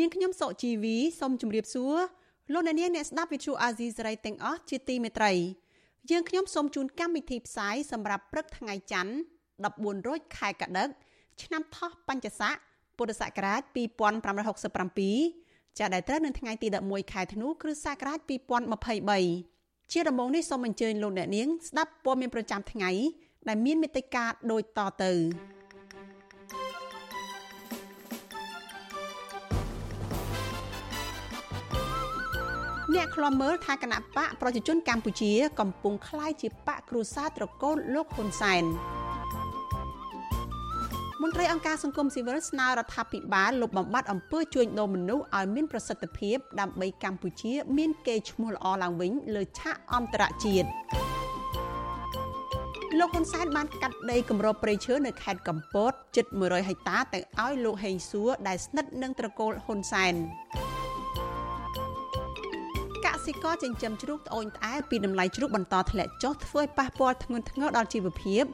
នាងខ្ញុំសុជីវីសូមជម្រាបសួរលោកអ្នកនាងអ្នកស្ដាប់វិទ្យុអាស៊ីសេរីទាំងអស់ជាទីមេត្រីយើងខ្ញុំសូមជូនកម្មវិធីផ្សាយសម្រាប់ព្រឹកថ្ងៃច័ន្ទ14រោចខែកដិកឆ្នាំថោះបัญចស័កពុរសករាជ2567ចាប់ដែលត្រូវនៅថ្ងៃទី11ខែធ្នូគ្រិស្តសករាជ2023ជាដំបូងនេះសូមអញ្ជើញលោកអ្នកនាងស្ដាប់ព័ត៌មានប្រចាំថ្ងៃដែលមានមេត្តាដូចតទៅ អ្នកខ្លំមើលថាគណៈបកប្រជាជនកម្ពុជា កំពុងคล้ายជាបកគ្រួសារត្រកូលលោកហ៊ុនសែនមន្ត្រីអង្គការសង្គមស៊ីវិលស្នើរដ្ឋាភិបាលលុបបំបាត់អំពើជួញដូរមនុស្សឲ្យមានប្រសិទ្ធភាពដើម្បីកម្ពុជា មានកេរ្តិ៍ឈ្មោះល្អឡើងវិញលើឆាកអន្តរជាតិលោកហ៊ុនសែនបានកាត់ដីគម្របព្រៃឈើនៅខេត្តកំពតជិត100ហិកតាទៅឲ្យលោកហេងសួរដែលស្និទ្ធនឹងត្រកូលហ៊ុនសែនក សិករចិញ្ចឹមជ្រូកត្អូញត្អែពីតម្លៃជ្រូកបន្តធ្លាក់ចុះធ្វើឲ្យប៉ះពាល់ធ្ងន់ធ្ងរដល់ជីវភាព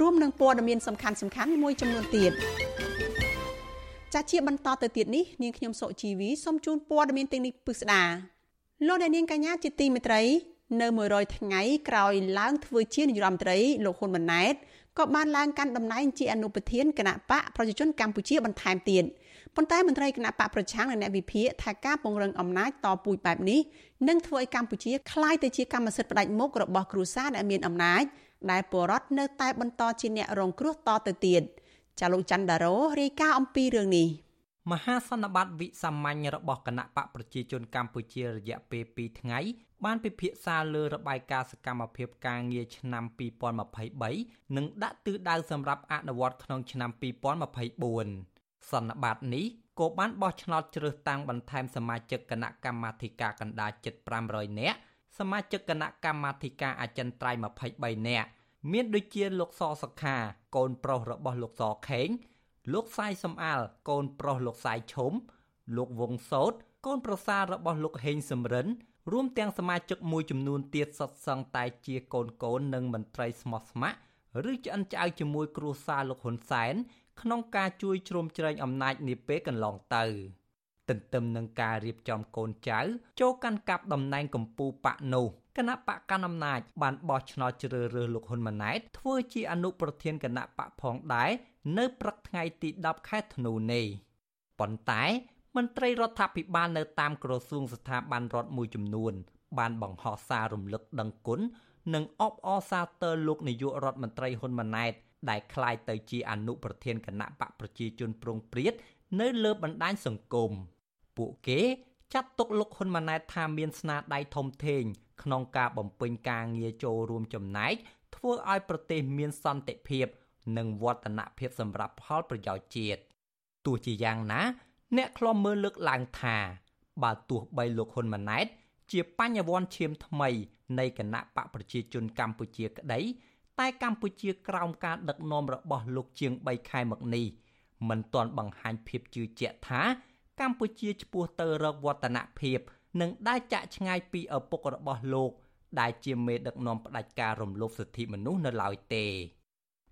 រួមនឹងព័ត៌មានសំខាន់សំខាន់មួយចំនួនទៀតចាជាបន្តទៅទៀតនេះនាងខ្ញុំសុជីវីសូមជូនព័ត៌មានទាំងនេះពិស្ដាលោកអ្នកនាងកញ្ញាជាទីមេត្រី នៅ100ថ្ងៃក្រោយឡើងធ្វើជានាយរដ្ឋមន្ត្រីលោកហ៊ុនម៉ាណែតក៏បានឡើងកាន់តំណែងជាអនុប្រធានគណៈបកប្រជាជនកម្ពុជាបន្ថែមទៀត ប៉ុន្តែមន្ត្រីគណៈបកប្រឆាំងនិងអ្នកវិភាគថាការពង្រឹងអំណាចតពូជបែបនេះនឹងធ្វើឲ្យកម្ពុជាคล้ายទៅជាកម្មសិទ្ធិផ្ដាច់មុខរបស់គ្រួសារដែលមានអំណាចដែលពលរដ្ឋនៅតែបន្តជាអ្នករងគ្រោះតទៅទៀតចាលោកច័ន្ទដារ៉ូរាយការណ៍អំពីរឿងនេះមហាសន្និបាតវិសាមញ្ញរបស់គណៈបកប្រជាជនកម្ពុជារយៈពេល2ថ្ងៃបានពិភាក្សាលើរបាយការណ៍សកម្មភាពការងារឆ្នាំ2023និងដាក់ទិសដៅសម្រាប់អនុវត្តក្នុងឆ្នាំ2024 សន្និបាតនេះក៏បានបោះឆ្នោតជ្រើសតាំងបន្ថែមសមាជិកគណៈកម្មាធិការកណ្ដាលជិត500នាក់សមាជិកគណៈកម្មាធិការអចិន្ត្រៃយ៍23នាក់មានដូចជាលោកសសខា កូនប្រុសរបស់លោកសខេង លោកសាយសំអាលកូនប្រុសលោកសាយឈុំលោកវងសោតកូនប្រសាររបស់លោកហេងសំរិនរួមទាំងសមាជិកមួយចំនួនទៀតសុទ្ធសឹងតែជាកូនកូននិងមន្ត្រីស្មោះស្ម័គ្រឬឆ្អិនឆ្អៅជាមួយគ្រួសារលោកហ៊ុនសែន ក្នុងការជួយជ្រោមជ្រែងអំណាចនាពេលកន្លងទៅទន្ទឹមនឹងការរៀបចំកូនចៅចូលកាន់កាប់តំណែងកម្ពុជាបកនោះគណៈបកកណ្ដាលអំណាចបានបោះឆ្នោតជ្រើសរើសលោកហ៊ុនម៉ាណែតធ្វើជាអនុប្រធានគណៈបកផងដែរនៅព្រឹកថ្ងៃទី10ខែធ្នូនេះប៉ុន្តែមន្ត្រីរដ្ឋាភិបាលនៅតាមក្រសួងស្ថាប័នរដ្ឋមួយចំនួន បានបង្ហោះសាររំលឹកដឹងគុណនិងអបអរសាទរលោកនាយករដ្ឋមន្ត្រីហ៊ុនម៉ាណែត ដែលคล้ายទៅជាអនុប្រធានគណៈបកប្រជាជនប្រងព្រាតនៅលើបណ្ដាញសង្គមពួកគេចាត់ទុកលោកហ៊ុនម៉ាណែតថាមានស្នាដៃធំធេងក្នុងការបំពេញការងារចូលរួមចំណែកធ្វើឲ្យប្រទេសមានសន្តិភាព និងវឌ្ឍនភាពសម្រាប់ផលប្រយោជន៍ជាតិទោះជាយ៉ាងណា អ្នកខ្លំមើលលើកឡើងថាបើទោះបីលោកហ៊ុនម៉ាណែតជាបញ្ញវន្តឈាមថ្មីនៃគណៈបកប្រជាជនកម្ពុជាក្តី តែកម្ពុជាក្រោមការដឹកនាំរបស់លោកជាង3ខែមកនេះមិនទាន់បង្ហាញភាពជឿជាក់ថា កម្ពុជាឆ្ពោះទៅរកវឌ្ឍនភាពនិងដើរចាក់ឆ្ងាយពីឪពុករបស់លោកដែលជាមេដឹកនាំផ្ដាច់ការរំលោភសិទ្ធិមនុស្សនៅឡើយទេ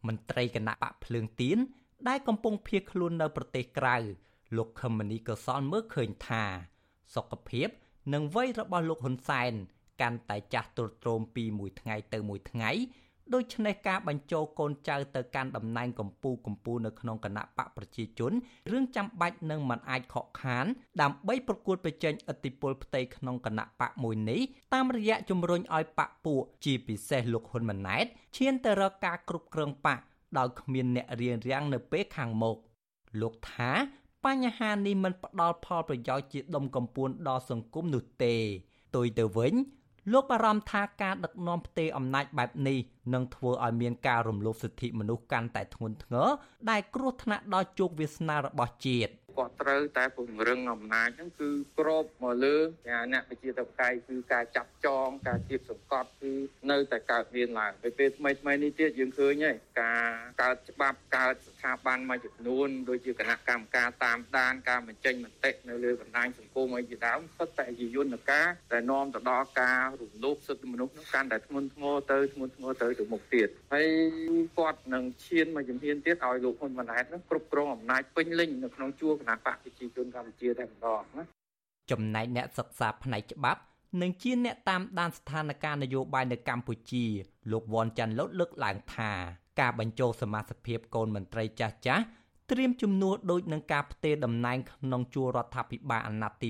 មន្ត្រីគណៈបកភ្លើងទៀនដែលកំពុងភៀសខ្លួននៅប្រទេសក្រៅលោកខឹមមនីកសលមើលឃើញថា សុខភាព និងវ័យរបស់លោកហ៊ុនសែនកាន់តែចាស់ទ្រុឌទ្រោមពីមួយថ្ងៃទៅមួយថ្ងៃ ដូច្នេះការបញ្ចូលកូនចៅទៅកាន់តំណែងកម្ពូកម្ពូនៅក្នុងគណៈបកប្រជាជនរឿងចាំបាច់នឹងមិនអាចខកខាន ដើម្បីប្រកួតប្រជែងឥទ្ធិពលផ្ទៃក្នុងគណៈបកមួយនេះតាមរយៈជំរុញឲ្យបកពួកជាពិសេសលោកហ៊ុនម៉ាណែតឈានទៅរកការគ្រប់គ្រងបកដោយគ្មានអ្នករៀបរៀងនៅពេលខាងមុខលោកថាបញ្ហានេះមិនផ្ដល់ផលប្រយោជន៍ជាដុំកំពួនដល់សង្គមនោះទេផ្ទុយទៅវិញ លោកបារម្ភថាការដឹកនាំផ្ទេរអំណាចបែបនេះនឹងធ្វើឲ្យមានការរំលោភសិទ្ធិមនុស្សកាន់តែធ្ងន់ធ្ងរដែលគ្រោះថ្នាក់ដល់ជោគវាសនារបស់ជាតិ គាត់ត្រូវតែពង្រឹងអំណាចហ្នឹងគឺក្របមកលើអ្នកប្រជាធិបតេយ្យគឺការចាប់ចងការជៀបសង្កត់គឺនៅតែកើតមានឡើងពេលពេលថ្មីថ្មីនេះទៀតយើងឃើញហើយការកើតច្បាប់កើតស្ថាប័នមួយចំនួនដូចជាគណៈកម្មការតាមដានការបញ្ចេញមតិនៅលើបណ្ដាញសង្គមអីជាដើមសុទ្ធតែជាយន្តការដែលនាំទៅដល់ការរំលោភសិទ្ធិមនុស្សនោះកាន់តែធ្ងន់ធ្ងរទៅធ្ងន់ធ្ងរទៅទៅមុខទៀតហើយគាត់នឹងឈានមកជំហានទៀតឲ្យលោកហ៊ុនម៉ាណែតនោះគ្រប់គ្រងអំណាចពេញលេញនៅក្នុងជួរគណៈបកប្រជាជនកម្ពុជាតែម្ដងណាចំណែកអ្នកសិក្សាផ្នែកច្បាប់និងជាអ្នកតាមដានស្ថានភាពនយោបាយនៅកម្ពុជា លោកវ៉ាន់ចាន់លូតលើកឡើងថាការបញ្ចូលសមាជិកភាពកូនមន្ត្រីចាស់ចាស់ត្រៀមជំនួសដូចនឹងការផ្ទេរតំណែងក្នុងជួររដ្ឋាភិបាលអាណត្តិទី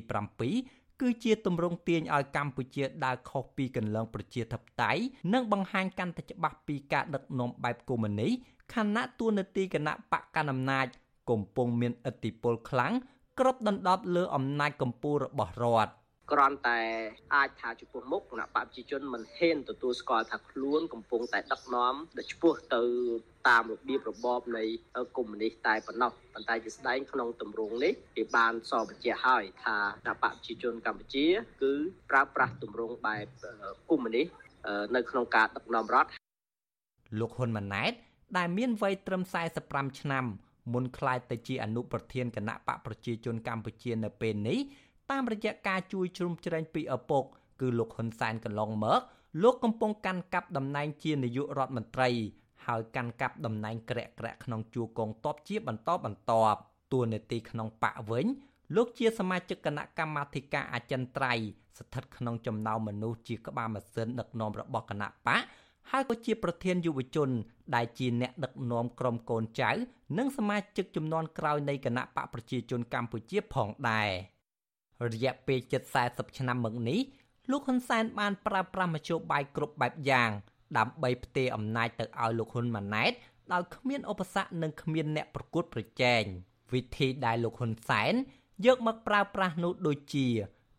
7គឺជាទម្រង់ទាញឲ្យកម្ពុជាដើរខុសពីកន្លងប្រជាធិបតេយ្យនិងបង្ហាញកាន់តែច្បាស់ពីការដឹកនាំបែបកុម្មុយនីសខណៈតួនាទីគណៈបកកណ្ដាលអំណាច កំពុងមានឥទ្ធិពលខ្លាំងគ្របដណ្ដប់លើអំណាចកម្ពុជារបស់រដ្ឋគ្រាន់តែអាចថាចំពោះមុខគណៈបព្វជិជនមិនហ៊ានទទួលស្គាល់ថាខ្លួនកំពុងតែដឹកនាំដែលឆ្ពោះទៅតាមរបៀបរបបនៃកុម្មុយនីសតែប៉ុណ្ណោះប៉ុន្តែជាស្ដែងក្នុងទម្រង់នេះគេបានសរបញ្ជាក់ហើយថាគណៈបព្វជិជនកម្ពុជា គឺប្រើប្រាស់ទម្រង់បែបកុម្មុយនីសនៅក្នុងការដឹកនាំរដ្ឋលោកហ៊ុនម៉ាណែតដែលមានវ័យត្រឹម45ឆ្នាំ មុនក្លាយទៅជាអនុប្រធានគណៈបកប្រជាជនកម្ពុជានៅពេលនេះតាមរយៈការជួយជ្រោមជ្រែងពីឪពុកគឺលោកហ៊ុនសែនកន្លងមកលោកកំពុងកាន់កាប់តំណែងជានាយករដ្ឋមន្ត្រីហើយកាន់កាប់តំណែងក្រាក់ក្រាក់ក្នុងជួរកងទ័ពជាបន្តបន្ទាប់តួនាទីក្នុងបកវិញលោកជាសមាជិកគណៈកម្មាធិការអចិន្ត្រៃយ៍ស្ថិតក្នុងចំណោមមនុស្សជាក្បាលម៉ាស៊ីនដឹកនាំរបស់គណៈបក ហើយក៏ជាប្រធានយុវជន ដែលជាអ្នកដឹកនាំក្រុមកូនចៅ និងសមាជិកចំនួនក្រោយនៃគណៈបកប្រជាជនកម្ពុជាផងដែររយៈពេលជិត40ឆ្នាំមកនេះលោកហ៊ុនសែនបានប្រើប្រាស់មធ្យោបាយគ្រប់បែបយ៉ាងដើម្បីផ្ទេរអំណាចទៅឲ្យលោកហ៊ុនម៉ាណែតដោយគ្មានឧបសគ្គនិងគ្មានអ្នកប្រកួតប្រជែងវិធីដែលលោកហ៊ុនសែនយកមកប្រើប្រាស់នោះដូចជា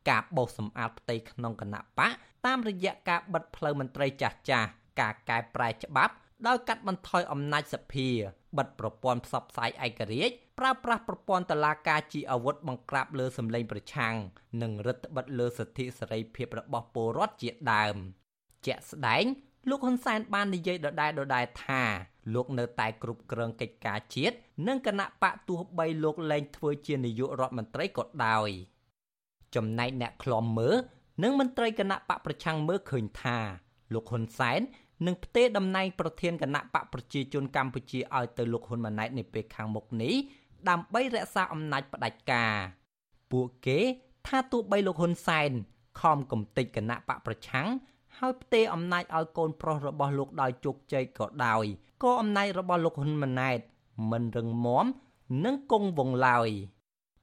ការបោសសម្អាតផ្ទៃក្នុងគណៈបកតាមរយៈការបិទផ្លូវមន្ត្រីចាស់ចាស់ ការកែប្រែច្បាប់ដោយកាត់បន្ថយអំណាចសភាបិទប្រព័ន្ធផ្សព្វផ្សាយឯករាជ្យប្រើប្រាស់ប្រព័ន្ធតឡាការជាអាវុធបង្ក្រាបលើសម្លេងប្រឆាំងនិងរឹតបន្តឹងលើសិទ្ធិសេរីភាពរបស់ពលរដ្ឋជាដើមជាក់ស្ដែងលោកហ៊ុនសែនបាននិយាយដដែលដដែលថាលោកនៅតែគ្រប់គ្រងកិច្ចការជាតិនិងគណៈបកទោះបីលោកលែងធ្វើជានាយករដ្ឋមន្ត្រីក៏ដោយចំណែកអ្នកខ្លំមើលនិងមន្ត្រីគណៈបកប្រឆាំងមើលឃើញថាលោកហ៊ុនសែន នឹងផ្ទេរតំណែងប្រធានគណៈបកប្រជាជនកម្ពុជាឲ្យទៅលោកហ៊ុនម៉ាណែត នាពេលខាងមុខនេះដើម្បីរក្សាអំណាចផ្ដាច់ការពួកគេថាទោះបីលោកហ៊ុនសែនខំកំទេចគណៈបកប្រឆាំងហើយផ្ទេរអំណាចឲ្យកូនប្រុសរបស់លោកដោយជោគជ័យក៏ដោយក៏អំណាចរបស់លោកហ៊ុនម៉ាណែតមិនរឹងមាំនិងគង់វង្សឡើយ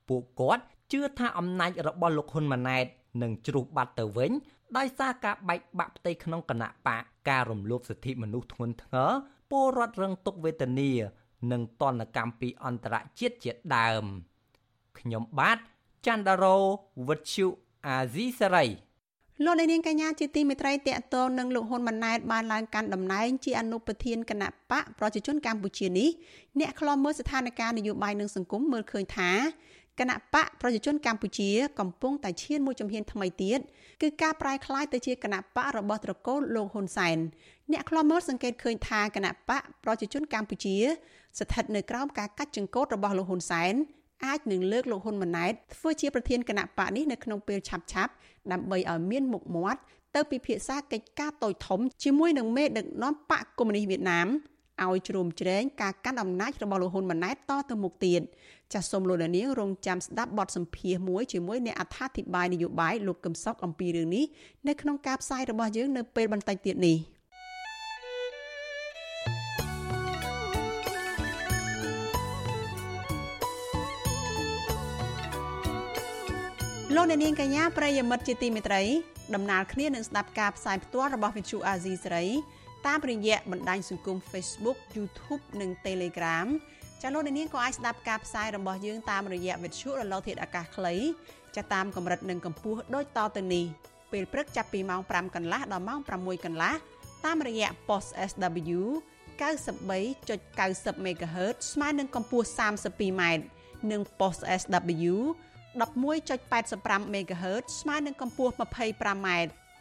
ពួកគាត់ជឿថាអំណាចរបស់លោកហ៊ុនម៉ាណែតនឹងជ្រុះបាត់ទៅវិញ ដោយសារការបែកបាក់ផ្ទៃក្នុងគណៈបកការរំលោភសិទ្ធិមនុស្សធ្ងន់ធ្ងរពលរដ្ឋរងទុក្ខវេទនា និងតនកម្មពីអន្តរជាតិជាដើមខ្ញុំបាទច័ន្ទដារោវុទ្ធុអាស៊ីសេរីលោកនាងកញ្ញាជាទីមេត្រីតេតងនឹងលោកហ៊ុនម៉ាណែតបានឡើងកាន់តំណែងជាអនុប្រធានគណៈបកប្រជាជនកម្ពុជានេះអ្នកខ្លាំមើលស្ថានភាពនយោបាយនិងសង្គមមើលឃើញថា គណៈបកប្រជាជនកម្ពុជាកំពុងតែឈានមួយជំហានថ្មីទៀតគឺការប្រែក្លាយទៅជាគណៈបករបស់ត្រកូលលោកហ៊ុនសែនអ្នកខ្លាំមើលសង្កេតឃើញថាគណៈបកប្រជាជនកម្ពុជា ស្ថិតនៅក្រោមការកាត់ចង្កូតរបស់លោកហ៊ុនសែនអាចនឹងលើកលោកហ៊ុនម៉ាណែតធ្វើជាប្រធានគណៈបកនេះនៅក្នុងពេលឆាប់ៗដើម្បីឲ្យមានមុខមាត់ទៅពិភាក្សាកិច្ចការតូចធំជាមួយនឹងមេដឹកនាំបកកុម្មុយនីសវៀតណាម ឲ្យជ្រោមជ្រែងការកាន់អំណាចរបស់លោកហ៊ុនម៉ាណែតតទៅមុខទៀតចាសសូមលោកនាងរងចាំស្ដាប់បទសម្ភាសន៍មួយជាមួយអ្នកអត្ថាធិប្បាយនយោបាយលោកកឹមសុខអំពីរឿងនេះនៅក្នុងការផ្សាយរបស់យើងនៅពេលបន្តិចទៀតនេះលោកអ្នកនាងកញ្ញាប្រិយមិត្តជាទីមេត្រីដំណើរគ្នានឹងស្ដាប់ការផ្សាយផ្ទាល់របស់វិទ្យុអាស៊ីសេរី តាមរយៈបណ្ដាញសង្គម Facebook YouTube និង Telegram ចាលោកនាងក៏អាចស្ដាប់ការផ្សាយរបស់យើងតាមរយៈវិទ្យុរលកធាតុអាកាសខ្លីចាតាមកម្រិតនិងកម្ពស់ដូចតទៅនេះពេលព្រឹកចាប់ពីម៉ោង5កន្លះដល់ម៉ោង6កន្លះតាមរយៈ post SW 93.90 MHz ស្មើនឹងកម្ពស់ 32m និង post SW 11.85 MHz ស្មើនឹងកម្ពស់ 25m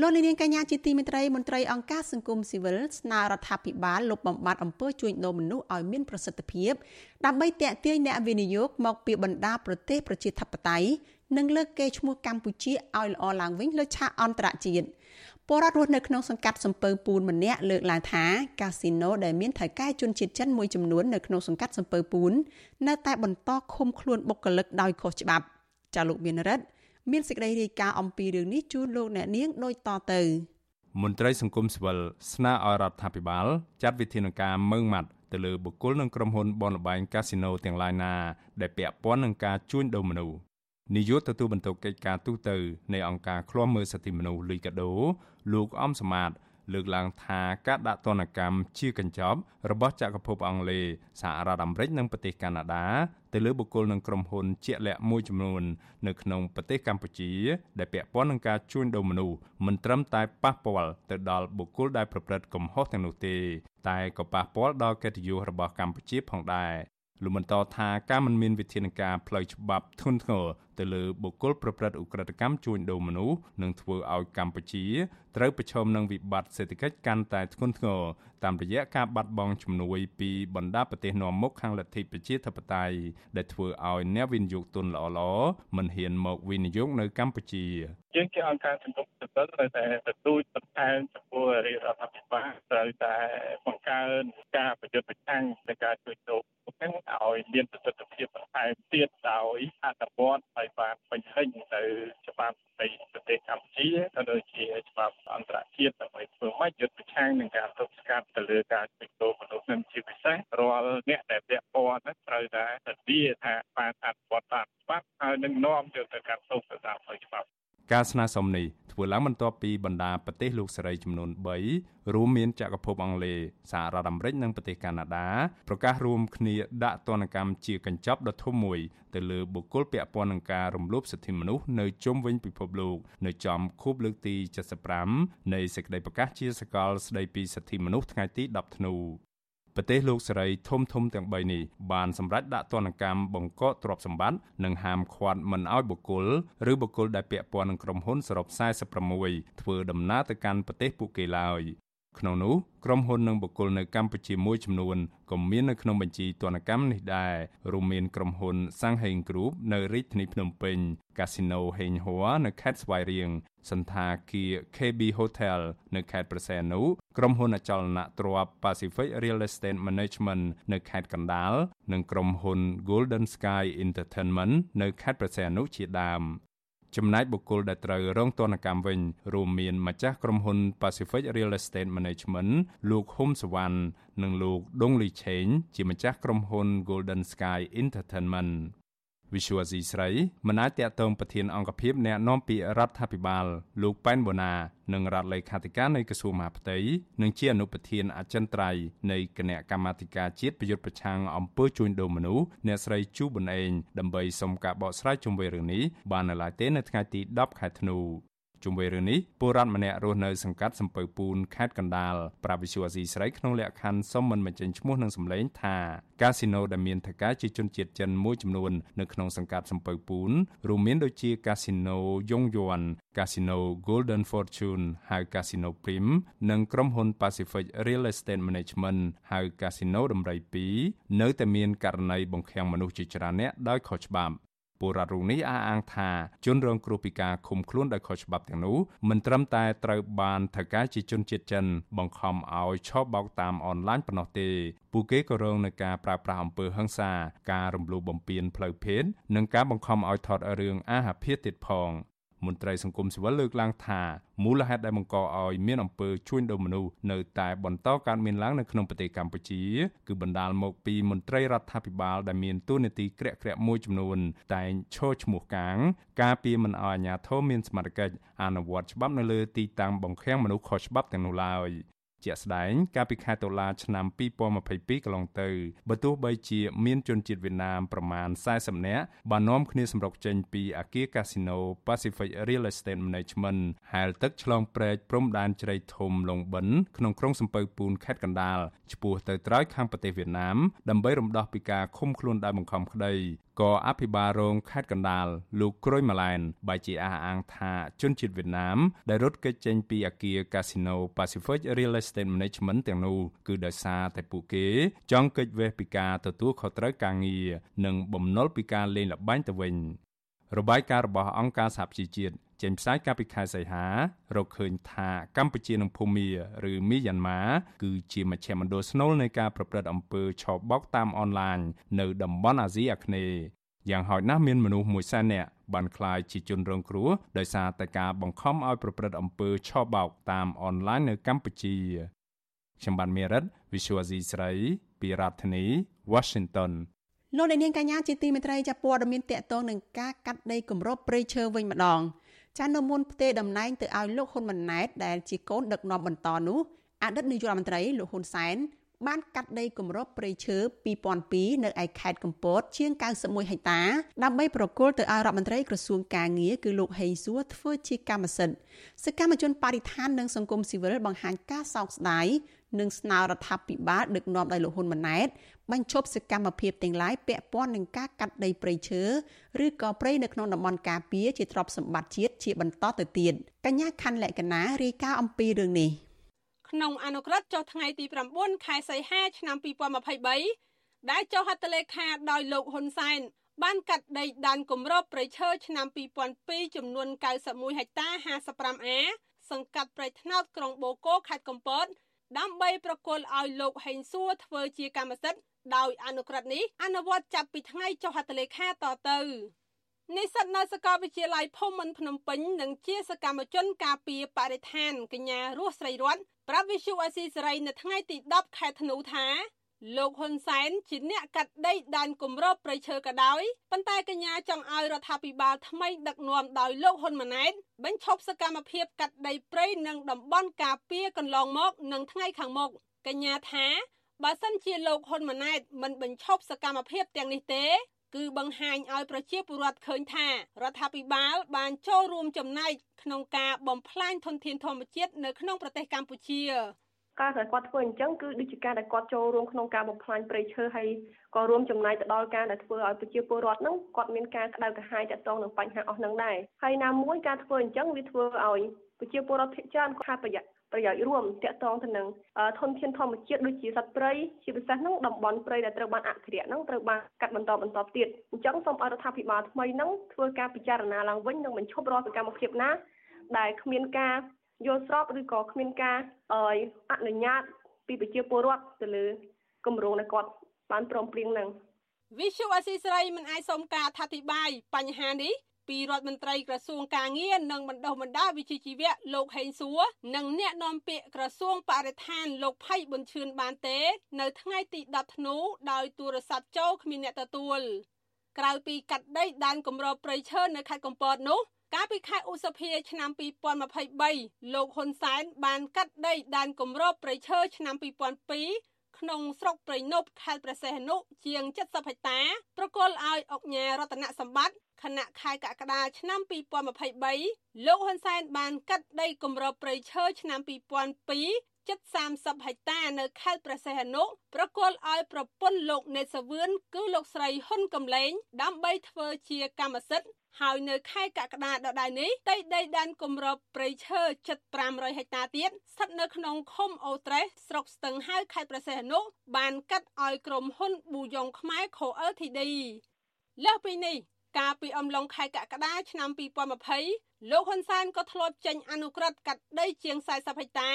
លោកនាងកញ្ញាជាទីមេត្រីមន្ត្រីអង្គការសង្គមស៊ីវិលស្នើរដ្ឋាភិបាលលុបបំបាត់អំពើជួញដូរមនុស្សឲ្យមានប្រសិទ្ធភាពដើម្បីទាក់ទាញអ្នកវិនិយោគមកពីបណ្ដាប្រទេសប្រជាធិបតេយ្យនិងលើកកេរ្តិ៍ឈ្មោះកម្ពុជាឲ្យល្អឡើងវិញលើឆាកអន្តរជាតិពលរដ្ឋរស់នៅក្នុងសង្កាត់សំពើពូនម្នាក់លើកឡើងថាកាស៊ីណូដែលមានថៅកែជនជាតិចិនមួយចំនួននៅក្នុងសង្កាត់សំពើពូននៅតែបន្តឃុំខ្លួនបុគ្គលិកដោយខុសច្បាប់ចាលោកមានរិទ្ធ មានសេចក្តីរាយការណ៍អំពីរឿងនេះជូនលោកអ្នកនាងដូចតទៅមន្ត្រីសង្គមស៊ីវិលស្នើឲ្យរដ្ឋាភិបាលចាត់វិធានការមើងម៉ាត់ទៅលើបុគ្គលនិងក្រុមហ៊ុនបនលបែងកាស៊ីណូទាំងឡាយណា ដែលពាក់ព័ន្ធនឹងការជួញដូរមនុស្សនាយកទទួលបន្ទុកកិច្ចការទូតនៃអង្គការឃ្លាំមើលសិទ្ធិមនុស្សលីកាដូ លោកអំសមាត លើកឡើងថាការដាក់ទណ្ឌកម្មជាកញ្ចប់របស់ចក្រភពអង់គ្លេសសហរដ្ឋអាមេរិកនិងប្រទេសកាណាដាទៅលើបុគ្គលនិងក្រុមហ៊ុនជាក់លាក់មួយចំនួននៅក្នុងប្រទេសកម្ពុជាដែលពាក់ព័ន្ធនឹងការជួញដូរមនុស្សមិនត្រឹមតែប៉ះពាល់ទៅដល់បុគ្គលដែលប្រព្រឹត្តកំហុសទាំងនោះទេតែក៏ប៉ះពាល់ដល់កិត្តិយសរបស់កម្ពុជាផងដែរលោកបន្តថាការមិនមានវិធានការផ្លូវច្បាប់ធ្ងន់ធ្ងរ ទៅលើបុគ្គលប្រព្រឹត្តឧក្រិដ្ឋកម្មជួញដូរមនុស្សនឹងធ្វើឲ្យកម្ពុជាត្រូវប្រឈមនឹងវិបត្តិសេដ្ឋកិច្ចកាន់តែធ្ងន់ធ្ងរតាមរយៈការបាត់បង់ជំនួយពីបណ្ដាប្រទេសនាំមុខខាងលទ្ធិប្រជាធិបតេយ្យដែលធ្វើឲ្យអ្នកវិនិយោគទុនល្អៗមិនហ៊ានមកវិនិយោគនៅកម្ពុជាយើងជាអង្គការសង្គមស៊ីវិលត្រូវតែទទូចបន្ថែមចំពោះរាជរដ្ឋាភិបាលត្រូវតែបង្កើនការប្រយុទ្ធប្រឆាំងនឹងការជួញដូរហ្នឹងឲ្យមានប្រសិទ្ធភាពបន្ថែមទៀតដោយអនុវត្តឲ្យបានពេញលេញទៅច្បាប់នៃប្រទេសកម្ពុជាក៏ដូចជាច្បាប់អន្តរជាតិដើម្បីធ្វើម៉េចយុទ្ធប្រឆាំងនឹងការទប់ស្កាត់ទៅលើការជួញដូរមនុស្សនឹងជាពិសេសរាល់អ្នកដែលពាក់ព័ន្ធហ្នឹងត្រូវតែធានាថាបានអនុវត្តតាមច្បាប់ហើយនឹងនាំយកទៅកាន់ទោសទៅតាមផ្លូវច្បាប់ ការស្នើសុំនេះធ្វើឡើងបន្ទាប់ពីបណ្ដាប្រទេសលោកសេរីចំនួន3រួមមានចក្រភពអង់គ្លេសសហរដ្ឋអាមេរិកនិងប្រទេសកាណាដាប្រកាសរួមគ្នាដាក់ទណ្ឌកម្មជាកញ្ចប់ដ៏ធំមួយទៅលើបុគ្គលពាក់ព័ន្ធនឹងការរំលោភសិទ្ធិមនុស្សនៅជុំវិញពិភពលោកនៅចំខួបលើកទី75នៃសេចក្តីប្រកាសជាសកលស្តីពីសិទ្ធិមនុស្សថ្ងៃទី10ធ្នូ ប្រទេសលោកសេរីធំធំទាំង3នេះបានសម្រេចដាក់ទណ្ឌកម្មបង្កកទ្រព្យសម្បត្តិនិងហាមឃាត់មិនឲ្យបុគ្គលឬបុគ្គលដែលពាក់ព័ន្ធនឹងក្រុមហ៊ុនសរុប46ធ្វើដំណើរទៅកាន់ប្រទេសពួកគេឡើយ ក្នុងនោះក្រុមហ៊ុននិងបុគ្គលនៅកម្ពុជាមួយចំនួនក៏មាននៅក្នុងបញ្ជីទណ្ឌកម្មនេះដែររួមមានក្រុមហ៊ុន Sangheng Group នៅរាជធានីភ្នំពេញ Casino Heng Hoa នៅខេត្តស្វាយរៀងសន្តាគារ KB Hotel នៅខេត្តព្រះសីហនុក្រុមហ៊ុនអចលនទ្រព្យ Pacific Real Estate Management នៅខេត្តកណ្ដាល និងក្រុមហ៊ុន Golden Sky Entertainment នៅខេត្តព្រះសីហនុជាដើម ចំណែកបុគ្គលដែលត្រូវរងទណ្ឌកម្មវិញរួមមានម្ចាស់ក្រុមហ៊ុន Pacific Real Estate Management លោកហ៊ុំសវណ្ណនិងលោកដុងលីឆេងជាម្ចាស់ក្រុមហ៊ុន Golden Sky Entertainment វិសុវស៊ីស្រីមិនអាចតាក់ទងប្រធានអង្គភិបអ្នកនាំពាក្យរដ្ឋាភិបាលលោកប៉ែនបូណានិងរដ្ឋលេខាធិការនៃក្រសួងមហាផ្ទៃនិងជាអនុប្រធានអចិន្ត្រៃយ៍នៃគណៈកម្មាធិការជាតិប្រយុទ្ធប្រឆាំងអំពើជួញដូរមនុស្សអ្នកស្រីជូប៊ុនអេងដើម្បីសុំការបកស្រាយជុំវិញរឿងនេះបាននៅឡើយទេនៅថ្ងៃទី10ខែធ្នូ ជុំវិញរឿងនេះពលរដ្ឋម្នាក់រស់នៅសង្កាត់សំពៅពូនខេត្តកណ្ដាលប្រាវិសុអាស៊ីស្រីក្នុងលក្ខខណ្ឌសុំមិនបញ្ចេញឈ្មោះនិងសម្លេងថាកាស៊ីណូដែលមានថៅកែជាជនជាតិចិនមួយចំនួននៅក្នុងសង្កាត់សំពៅពូនរួមមានដូចជាកាស៊ីណូយងយ័នកាស៊ីណូ Golden Fortune ហៅកាស៊ីណូ Prim និងក្រុមហ៊ុន Pacific Real Estate Management ហៅកាស៊ីណូដំរី2នៅតែមានករណីបង្ខាំងមនុស្សជាច្រើនអ្នកដោយខុសច្បាប់ ពលរដ្ឋរូបនេះអះអាងថាជនរងគ្រោះពីការឃុំខ្លួនដោយខុសច្បាប់ទាំងនោះមិនត្រឹមតែត្រូវបានថៅកែជាជនជាតិចិន បង្ខំឲ្យឆោបបោកតាមអនឡាញប៉ុណ្ណោះទេពួកគេក៏រងនឹងការប្រើប្រាស់អំពើហិង្សាការរំលោភបំពានផ្លូវភេទនិងការបង្ខំឲ្យថតរឿងអាហាភាសទៀតផង មន្ត្រីសង្គមស៊ីវិលលើកឡើងថាមូលហេតុដែលបង្កឲ្យមានអំពើជួញដូរមនុស្សនៅតែបន្តកើតមានឡើងនៅក្នុងប្រទេសកម្ពុជាគឺបណ្ដាលមកពីមន្ត្រីរដ្ឋាភិបាលដែលមានតួនាទីក្រាក់ក្រាក់មួយចំនួន តែងឈរឈ្មោះកាង ការពារមិនឲ្យអាជ្ញាធរមានសមត្ថកិច្ចអនុវត្តច្បាប់នៅលើទីតាំងបង្ខាំងមនុស្សខុសច្បាប់ទាំងនោះឡើយ ជាក់ស្ដែងកាលពីខែតុលាឆ្នាំ2022កន្លងទៅបើទោះបីជាមានជនជាតិវៀតណាមប្រមាណ40នាក់បាននាំគ្នាសម្រុកចេញពីអគារកាស៊ីណូ Pacific Real Estate Management ហែលទឹកឆ្លងព្រែកព្រំដែនជ្រៃធំលងបិនក្នុងក្រុងសំពៅពូនខេត្តកណ្ដាលឆ្ពោះទៅត្រើយខាងប្រទេសវៀតណាមដើម្បីរំដោះពីការឃុំខ្លួនដោយបង្ខំក្តី ក៏អភិបាលរងខេត្តកណ្ដាលលោកក្រួយម៉ាឡែនបែជាអះអាងថាជនជាតិវៀតណាមដែលរត់គេចចេញពីអគារ Casino Pacific Real Estate Management ទាំងនោះគឺដោយសារតែពួកគេ ចង់គេចវេះពីការទទួលខុសត្រូវការងារនិងបំណុលពីការលេងល្បែងទៅវិញរបាយការណ៍របស់អង្គការសហប្រជាជាតិ ចេញផ្សាយកាលពីខែសីហារកឃើញថាកម្ពុជានិងភូមាឬមីយ៉ាន់ម៉ាគឺជាមជ្ឈមណ្ឌលស្នូលនៃការប្រព្រឹត្តអំពើឆបោកតាមអនឡាញនៅតំបន់អាស៊ីអាគ្នេយ៍យ៉ាងហោចណាស់មានមនុស្ស1សែននាក់បានក្លាយជាជនរងគ្រោះដោយសារតែការបង្ខំឲ្យប្រព្រឹត្តអំពើឆបោកតាមអនឡាញនៅកម្ពុជាខ្ញុំបានមេរិត Visual C ស្រីពីរដ្ឋធានី Washington លោកអ្នកនាងកញ្ញាជាទីមេត្រីចាប់ព័ត៌មានតកតងនឹងការកាត់ដីគម្របព្រៃឈើវិញម្ដង ចានៅមុនផ្ទេតំណែងទៅឲ្យលោកហ៊ុនម៉ាណែតដែលជាកូនដឹកនាំបន្តនោះអតីតនាយករដ្ឋមន្ត្រីលោកហ៊ុនសែនបានកាត់ដីគម្របព្រៃឈើ2002នៅឯខេត្តកំពតជាង91ហិកតាដើម្បីប្រគល់ទៅឲ្យរដ្ឋមន្ត្រីក្រសួងកាងារគឺលោកហេងសួរធ្វើជាកម្មសិទ្ធិសកម្មជនបរិស្ថាននិងសង្គមស៊ីវិលបង្ហាញការសោកស្ដាយនិងស្នើរដ្ឋាភិបាលដឹកនាំដោយលោកហ៊ុនម៉ាណែត បញ្ឈប់សកម្មភាពទាំងឡាយពាក់ព័ន្ធនឹងការកាត់ដីព្រៃឈើឬក៏ព្រៃនៅក្នុងតំបន់ការពារជាទ្រព្យសម្បត្តិជាតិជាបន្តទៅទៀតកញ្ញាខណ្ឌលក្ខណារាយការណ៍អំពីរឿងនេះក្នុងអនុក្រឹត្យចុះថ្ងៃទី9ខែសីហាឆ្នាំ2023ដែលចុះហត្ថលេខាដោយលោកហ៊ុនសែនបានកាត់ដីដានគម្របព្រៃឈើឆ្នាំ2002ចំនួន91ហិកតា 55A សង្កាត់ព្រៃថ្នោតក្រុងបូកូខេត្តកំពតដើម្បីប្រគល់ឲ្យលោកហេងសួរធ្វើជាកម្មសិទ្ធិ ដោយអនុក្រឹត្យនេះអនុវត្តចាប់ពីថ្ងៃចុះហត្ថលេខាតទៅនិស្សិតនៅសាកលវិទ្យាល័យភូមិន្ទភ្នំពេញនិងជាសកម្មជនការពារបរិស្ថានកញ្ញារស់ស្រីរតប្រាប់វិសុអាស៊ីសេរីនៅថ្ងៃទី10ខែធ្នូថាលោកហ៊ុនសែនជាអ្នកកាត់ដីដែនគម្របព្រៃឈើក៏ដោយប៉ុន្តែកញ្ញាចង់ឲ្យរដ្ឋាភិបាលថ្មីដឹកនាំដោយលោកហ៊ុនម៉ាណែតបញ្ឈប់សកម្មភាពកាត់ដីព្រៃនិងតំបន់ការពារកន្លងមក និងថ្ងៃខាងមុខកញ្ញាថា បើសិនជាលោកហ៊ុនម៉ាណែតមិនបញ្ឈប់សកម្មភាពទាំងនេះទេ គឺបង្ហាញឲ្យប្រជាពលរដ្ឋឃើញថារដ្ឋាភិបាលបានចូលរួមចំណែកក្នុងការបំផ្លាញធនធានធម្មជាតិនៅក្នុងប្រទេសកម្ពុជាការដែលគាត់ធ្វើអញ្ចឹងគឺដូចជាការដែលគាត់ចូលរួមក្នុងការបំផ្លាញព្រៃឈើហើយក៏រួមចំណែកទៅដល់ការដែលធ្វើឲ្យប្រជាពលរដ្ឋហ្នឹងគាត់មានការក្តៅក្រហាយទាក់ទងនឹងបញ្ហាអស់ហ្នឹងដែរហើយណាមួយការធ្វើអញ្ចឹងវាធ្វើឲ្យប្រជាពលរដ្ឋភាគច្រើនខាតប្រយោជន៍ ប្រយោជន៍រួមទាក់ទងទៅនឹងធនធានធម្មជាតិដូចជាសត្វព្រៃជាពិសេសហ្នឹងតំបន់ព្រៃដែលត្រូវបានអភិរក្សហ្នឹងត្រូវបានកាត់បន្តបន្តទៀតអញ្ចឹងសូមឲ្យរដ្ឋាភិបាលថ្មីហ្នឹងធ្វើការពិចារណាឡើងវិញនិងបញ្ឈប់រាល់សកម្មភាពណាដែលគ្មានការយល់ស្របឬក៏គ្មានការអនុញ្ញាតពីប្រជាពលរដ្ឋទៅលើគម្រោងដែលគាត់បានព្រមព្រៀងនឹងវិសុអសីស្រីមិនអាចសុំការអធិប្បាយបញ្ហានេះ ពីរដ្ឋមន្ត្រីក្រសួងកាងារនិងបណ្ដុះបណ្ដាលវិជ្ជាជីវៈលោកហេងសួរនិងអ្នកនាំពាក្យក្រសួងបរិស្ថានលោកផៃប៊ុនឈឿនបានទេ នៅថ្ងៃទី10ធ្នូដោយទូរស័ព្ទចូលគ្មានអ្នកទទួលក្រៅពីកាត់ដីដានគម្របព្រៃឈើនៅខេត្តកំពតនោះកាលពីខែឧសភាឆ្នាំ2023លោកហ៊ុនសែនបានកាត់ដីដានគម្របព្រៃឈើឆ្នាំ2002 ក្នុងស្រុកព្រៃនប់ខេត្តព្រះសីហនុជាង70ហិកតាប្រគល់ឲ្យអង្គការរតនសម្បត្តិខណៈខែកក្កដាឆ្នាំ2023លោកហ៊ុនសែនបានកាត់ដីគម្របព្រៃឈើឆ្នាំ2002ជិត30ហិកតានៅខេត្តព្រះសីហនុប្រគល់ឲ្យប្រពន្ធលោកនេតសាវឿនគឺលោកស្រីហ៊ុនកំលែងដើម្បីធ្វើជាកម្មសិទ្ធិ ហើយនៅខែកក្កដាដដែលនេះដីដីដានគម្របព្រៃឈើជិត500ហិកតាទៀតស្ថិតនៅក្នុងឃុំអូត្រេសស្រុកស្ទឹងហៅខេត្តព្រះសីហនុបានកាត់ឲ្យក្រុមហ៊ុនប៊ូយ៉ុងខ្មែរខូអឺធីឌីលើសពីនេះកាលពីអំឡុងខែកក្កដាឆ្នាំ2020លោកហ៊ុនសែនក៏ធ្លាប់ចេញអនុក្រឹត្យកាត់ដីជាង40ហិកតា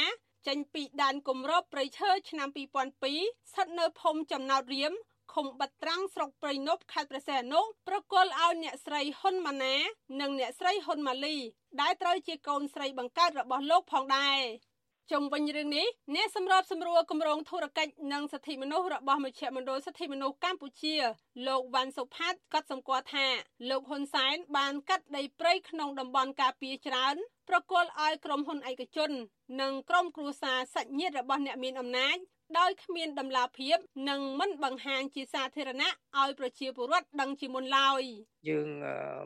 ចេញពីដែនគម្របព្រៃឈើឆ្នាំ2002ស្ថិតនៅភូមិចំណោតរៀម ឃឃុំបាត់ត្រាំងស្រុកព្រៃនប់ខេត្តព្រះសីហនុប្រគល់ឲ្យអ្នកស្រីហ៊ុនម៉ាណា និងអ្នកស្រីហ៊ុនម៉ាលី ដែលត្រូវជាកូនស្រីបង្កើតរបស់លោកផងដែរជុំវិញរឿងនេះអ្នកសម្របសម្រួលគម្រោងធុរកិច្ចនិងសិទ្ធិមនុស្សរបស់មជ្ឈមណ្ឌលសិទ្ធិមនុស្សកម្ពុជា លោកវ៉ាន់សុផាតក៏សម្គាល់ថាលោកហ៊ុនសែនបានកាត់ដីព្រៃក្នុងតំបន់ការពារច្រើនប្រគល់ឲ្យក្រុមហ៊ុនឯកជន និងក្រុមគ្រួសារសាច់ញាតិរបស់អ្នកមានអំណាច ដោយគ្មានដំណាភៀបនិងមិនបង្ហាញជាសាធារណៈឲ្យប្រជាពលរដ្ឋដឹងជាមុនឡើយយើង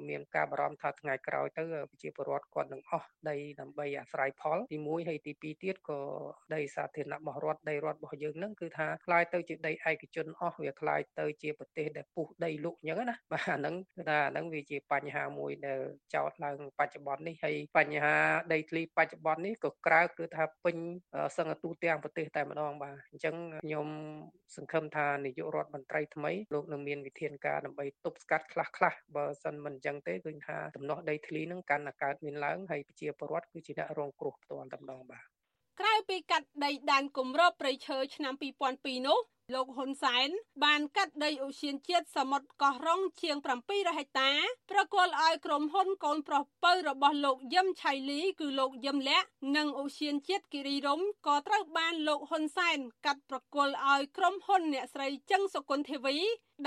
មានការបារម្ភថាថ្ងៃក្រោយទៅប្រជាពលរដ្ឋគាត់នឹងអស់ដីដើម្បីអាស្រ័យផលទី1ហើយទី2ទៀតក៏ដីសាធារណៈរបស់រដ្ឋដីរដ្ឋរបស់យើងនឹងគឺថាคล้ายទៅជាដីឯកជនអស់វាคล้ายទៅជាប្រទេសដែលពុះដីលុកអញ្ចឹងណាបាទអាហ្នឹងគឺថាអាហ្នឹងវាជាបញ្ហាមួយដែលចោតឡើងបច្ចុប្បន្ននេះហើយបញ្ហាដីធ្លីបច្ចុប្បន្ននេះក៏ក្រើកគឺថាពេញសង្កទូទាំងប្រទេសតែម្ដងបាទ អញ្ចឹងខ្ញុំសង្ឃឹមថានាយករដ្ឋមន្ត្រីថ្មីលោកនឹងមានវិធានការដើម្បីទប់ស្កាត់ខ្លះខ្លះបើសិនមិនអញ្ចឹងទេឃើញថាដំណោះដីធ្លីនឹងកាន់តែកើតមានឡើងហើយប្រជាពលរដ្ឋគឺជាអ្នករងគ្រោះផ្ទាល់តែម្ដងបាទក្រៅពីកាត់ដីដែនគម្របព្រៃឈើឆ្នាំ2002នោះ លោកហ៊ុនសែនបានកាត់ដីឧស្សាហជាតិសមុទ្រកោះរ៉ុងជាង700ហិកតាប្រគល់ឲ្យក្រុមហ៊ុនកូនប្រុសពៅរបស់លោកយឹមឆៃលីគឺលោកយឹមលាក់និងឧស្សាហជាតិគិរីរំក៏ត្រូវបានលោកហ៊ុនសែនកាត់ប្រគល់ឲ្យក្រុមហ៊ុនអ្នកស្រីចឹងសុគន្ធធីវី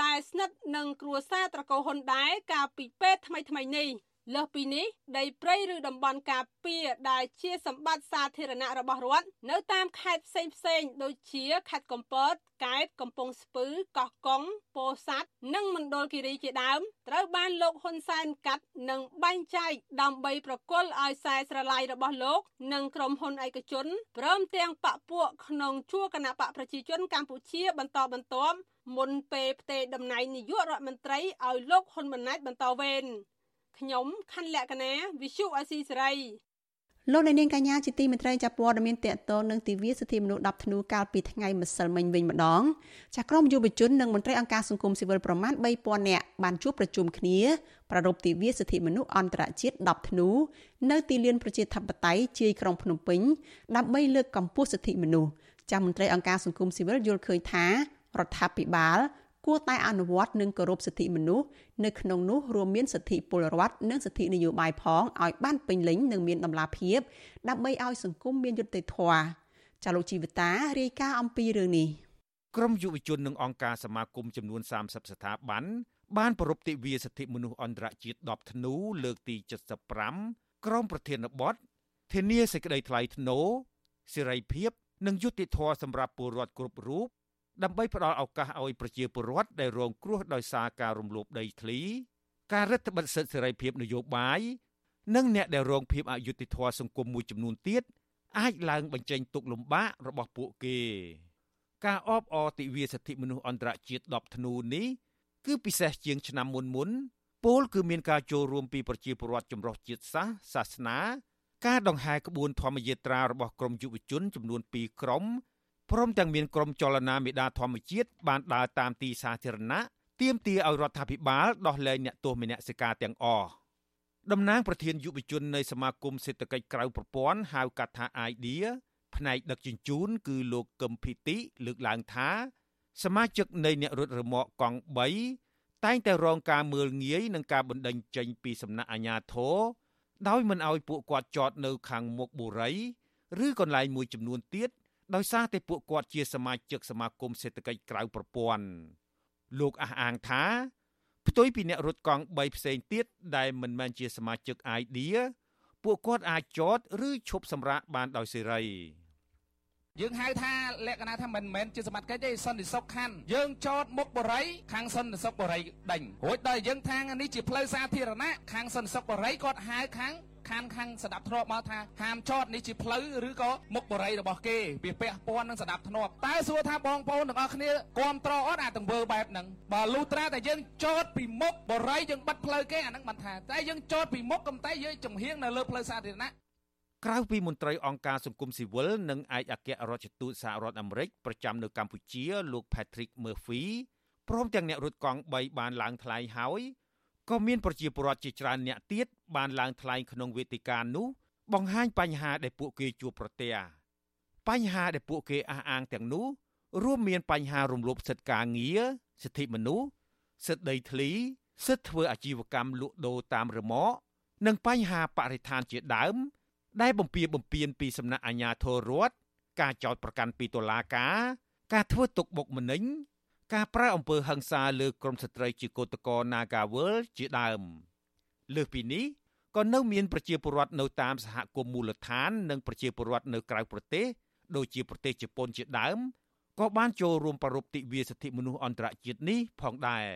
ដែលស្និទ្ធនឹងគ្រួសារត្រកូលហ៊ុនដែរកាលពីពេលថ្មីៗនេះ លើសពីនេះដីព្រៃឬតំបន់ការពារដែលជាសម្បត្តិសាធារណៈរបស់រដ្ឋនៅតាមខេត្តផ្សេងផ្សេងដូចជាខេត្តកំពតកែបកំពង់ស្ពឺកោះកុងពោធិ៍សាត់និងមណ្ឌលគិរីជាដើមត្រូវបានលោកហ៊ុនសែនកាត់និងបែងចែកដើម្បីប្រគល់ឲ្យខ្សែស្រឡាយរបស់លោក និងក្រុមហ៊ុនឯកជនព្រមទាំងបពពួកក្នុងជួរគណៈបកប្រជាជនកម្ពុជាបន្តបន្ទាប់មុនពេលផ្ទេរតំណែងនាយករដ្ឋមន្ត្រីឲ្យលោកហ៊ុនម៉ាណែតបន្តវេន ខ្ញុំខណ្ឌលក្ខណាវិសុអាស៊ីសេរីលោកនាងកញ្ញាជាទីមេត្រីចាប់ព័ត៌មានតកតនឹងទិវាសិទ្ធិមនុស្ស10ធ្នូកាលពីថ្ងៃម្សិលមិញវិញម្ដងចាក្រមយុវជននិងមន្ត្រីអង្គការសង្គមស៊ីវិលប្រមាណ3000នាក់បានជួបប្រជុំគ្នាប្រារព្ធទិវាសិទ្ធិមនុស្សអន្តរជាតិ10ធ្នូនៅទីលានប្រជាធិបតេយ្យជាយក្រុងភ្នំពេញដើម្បីលើកកម្ពស់សិទ្ធិមនុស្សចាមន្ត្រីអង្គការសង្គមស៊ីវិលយល់ឃើញថារដ្ឋាភិបាល គួរតែអនុវត្តនិងគោរពសិទ្ធិមនុស្សនៅក្នុងនោះរួមមានសិទ្ធិពលរដ្ឋនិងសិទ្ធិនយោបាយផងឲ្យបានពេញលេញនិងមានតម្លាភាពដើម្បីឲ្យសង្គមមានយុត្តិធម៌ចាលោកជីវិតារាយការណ៍អំពីរឿងនេះក្រមយុវជននិងអង្គការសមាគមចំនួន30ស្ថាប័នបានប្រពៃទិវាសិទ្ធិមនុស្សអន្តរជាតិ10ធ្នូលើកទី75ក្រមប្រធានបទធានាសេចក្តីថ្លៃថ្នូរសេរីភាព និងយុត្តិធម៌សម្រាប់ពលរដ្ឋគ្រប់រូប ដើម្បីផ្ដល់ឱកាសឲ្យប្រជាពលរដ្ឋដែលរងគ្រោះដោយសារការរំលោភដីធ្លី ការរឹតបន្តឹងសិទ្ធិសេរីភាពនយោបាយនិងអ្នកដែលរងភាពអយុត្តិធម៌សង្គមមួយចំនួនទៀតអាចឡើងបញ្ចេញទុកលំបាករបស់ពួកគេ ការអបអរទិវាសិទ្ធិមនុស្សអន្តរជាតិ10ធ្នូនេះគឺពិសេសជាងឆ្នាំមុនមុនពលគឺមានការចូលរួមពីប្រជាពលរដ្ឋចម្រុះជាតិសាសន៍សាសនា ការដង្ហែក្បួនធម្មយាត្រារបស់ក្រមយុវជនចំនួន2ក្រុម ព្រមទាំងមានក្រុមចលនាមេដាធម្មជាតិបានដើរតាមទីសាធារណៈទាមទារឲ្យរដ្ឋាភិបាលដោះលែងអ្នកទោសមនសិការទាំងអស់តំណាងប្រធានយុវជននៃសមាគមសេដ្ឋកិច្ចក្រៅប្រព័ន្ធហៅកាត់ថា IDEA ផ្នែកដឹកជញ្ជូនគឺលោកកឹមភិតិលើកឡើងថា សមាជិកនៃអ្នករត់រមាក់កង់3តែងតែរងការមើលងាយនឹងការបណ្តេញចេញពីសំណាក់អាជ្ញាធរដោយមិនអោយពួកគាត់ចតនៅខាងមុខបុរី ឬកន្លែងមួយចំនួនទៀត ដោយសារតែពួកគាត់ជាសមាជិកសមាគមសេដ្ឋកិច្ចក្រៅប្រព័ន្ធលោកអះអាងថាផ្ទុយពីអ្នករត់កង់3ផ្សេងទៀតដែលមិនមែនជាសមាជិក idea ពួកគាត់អាចចតឬឈប់សម្រាកបានដោយសេរីយើងហៅថាលក្ខណៈថាមិនមែនជាសមត្ថកិច្ចទេសន្តិសុខខណ្ឌយើងចតមុខបរិយខាងសន្តិសុខបរិយដេញរួចដល់យើងថានេះជាផ្លូវសាធារណៈខាងសន្តិសុខបរិយគាត់ហៅខាង ខានខាងស្ដាប់ធ្នាប់មកថាហាមចតនេះជាផ្លូវឬក៏មុខបរិយរបស់គេវាពាក់ព័ន្ធនឹងស្ដាប់ធ្នាប់តើសួរថាបងប្អូនទាំងអស់គ្នាគ្រប់ត្រអត់អាទង្វើបែបហ្នឹងបើលុះត្រាតែយើងចតពីមុខបរិយយើងបិទផ្លូវគេអាហ្នឹងមិនថាតែយើងចតពីមុខកំតែយើងចំហៀងនៅលើផ្លូវសាធារណៈក្រៅពីមន្ត្រីអង្គការសង្គមស៊ីវិលនិងឯកអគ្គរដ្ឋទូតសហរដ្ឋអាមេរិកប្រចាំនៅកម្ពុជាលោក Patrick Murphy ព្រមទាំងអ្នករត់កង់3បានឡើងថ្លែងហើយ ក៏មានប្រជាពលរដ្ឋជាច្រើនអ្នកទៀតបានឡើងថ្លែងក្នុងវេទិកានោះបង្ហាញបញ្ហាដែលពួកគេជួបប្រទះបញ្ហាដែលពួកគេអះអាងទាំងនោះរួមមានបញ្ហារំលោភសិទ្ធិការងារសិទ្ធិមនុស្សសិទ្ធិដីធ្លី សិទ្ធិធ្វើអាជីវកម្មលក់ដូរតាមរមាក់និងបញ្ហាបរិស្ថានជាដើម ដែលបំពៀបំពៀនពីសំណាក់អាជ្ញាធររដ្ឋការចោទប្រកាន់ពីតុលាការការធ្វើទុកបុកម្នេញ ការប្រើអំពើហិង្សាលើក្រមស្ត្រីជាកោតក្រ Nagawal ជាដើម លើសពីនេះក៏នៅមានប្រជាពលរដ្ឋនៅតាមសហគមន៍មូលដ្ឋាន និងប្រជាពលរដ្ឋនៅក្រៅប្រទេសដូចជាប្រទេសជប៉ុនជាដើមក៏បានចូលរួមប្រពៃទិវាសិទ្ធិមនុស្សអន្តរជាតិនេះផងដែរ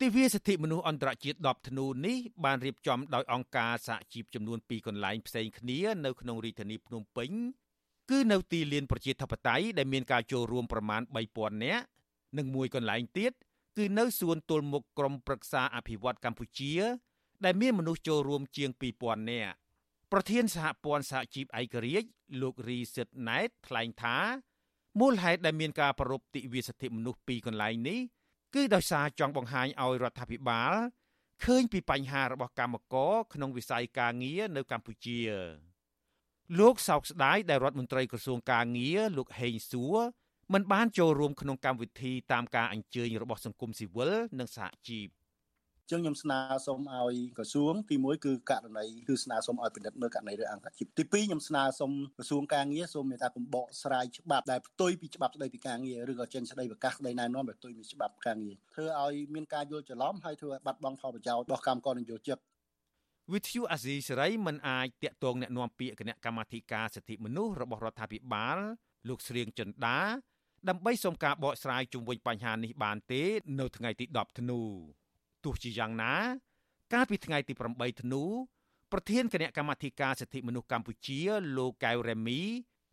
ទិវាសិទ្ធិមនុស្សអន្តរជាតិ10ធ្នូនេះបានរៀបចំដោយអង្គការសហជីពចំនួន2កន្លែងផ្សេងគ្នានៅក្នុងរាជធានីភ្នំពេញគឺនៅទីលានប្រជាធិបតេយ្យដែលមានការចូលរួមប្រមាណ3000នាក់ និងមួយកន្លែងទៀតគឺនៅសួនទល់មុខក្រមប្រឹក្សាអភិវឌ្ឍកម្ពុជា ដែលមានមនុស្សចូលរួមជាង2000នាក់ប្រធានសហព័ន្ធសហជីពឯករាជ្យលោករីសិតណែតថ្លែងថាមូលហេតុដែលមានការប្រ rup ទិវាសិទ្ធិមនុស្សពីរកន្លែងនេះគឺដោយសារចង់បង្ហាញឲ្យរដ្ឋាភិបាលឃើញពីបញ្ហារបស់កម្មករក្នុងវិស័យការងារនៅកម្ពុជា លោកសោកស្ដាយដែលរដ្ឋមន្ត្រីក្រសួងការងារលោកហេងសួរ មិនបានចូលរួមក្នុងកម្មវិធីតាមការអញ្ជើញរបស់សង្គមស៊ីវិលនិងសហជីពចឹងខ្ញុំស្នើសុំឲ្យក្រសួងទី1គឺករណីគឺស្នើសុំឲ្យពិនិត្យមើលករណីរឿងអង្គជីពទី2ខ្ញុំស្នើសុំក្រសួងការងារសូមមេត្តាកំបកស្រាយច្បាប់ដែលផ្ទុយពីច្បាប់ស្តីពីការងារឬក៏ចេញស្តីប្រកាសស្តីណែនាំដែលផ្ទុយពីច្បាប់ការងារធ្វើឲ្យមានការយល់ច្រឡំហើយធ្វើឲ្យបាត់បង់ផលប្រយោជន៍របស់កម្មករនយោជិកវិទ្យុអាស៊ីសេរីមិនអាចតាក់ទងแนะនាំពាក្យគណៈកម្មាធិការសិទ្ធិមនុស្សរបស់រដ្ឋាភិបាលលោកស្រៀងចិន្តា ដើម្បីសុំការបកស្រាយជុំវិញបញ្ហានេះបានទេ នៅថ្ងៃទី10ធ្នូទោះជាយ៉ាងណា កាលពីថ្ងៃទី8ធ្នូប្រធានគណៈកម្មាធិការសិទ្ធិមនុស្សកម្ពុជា លោកកៅរ៉េមី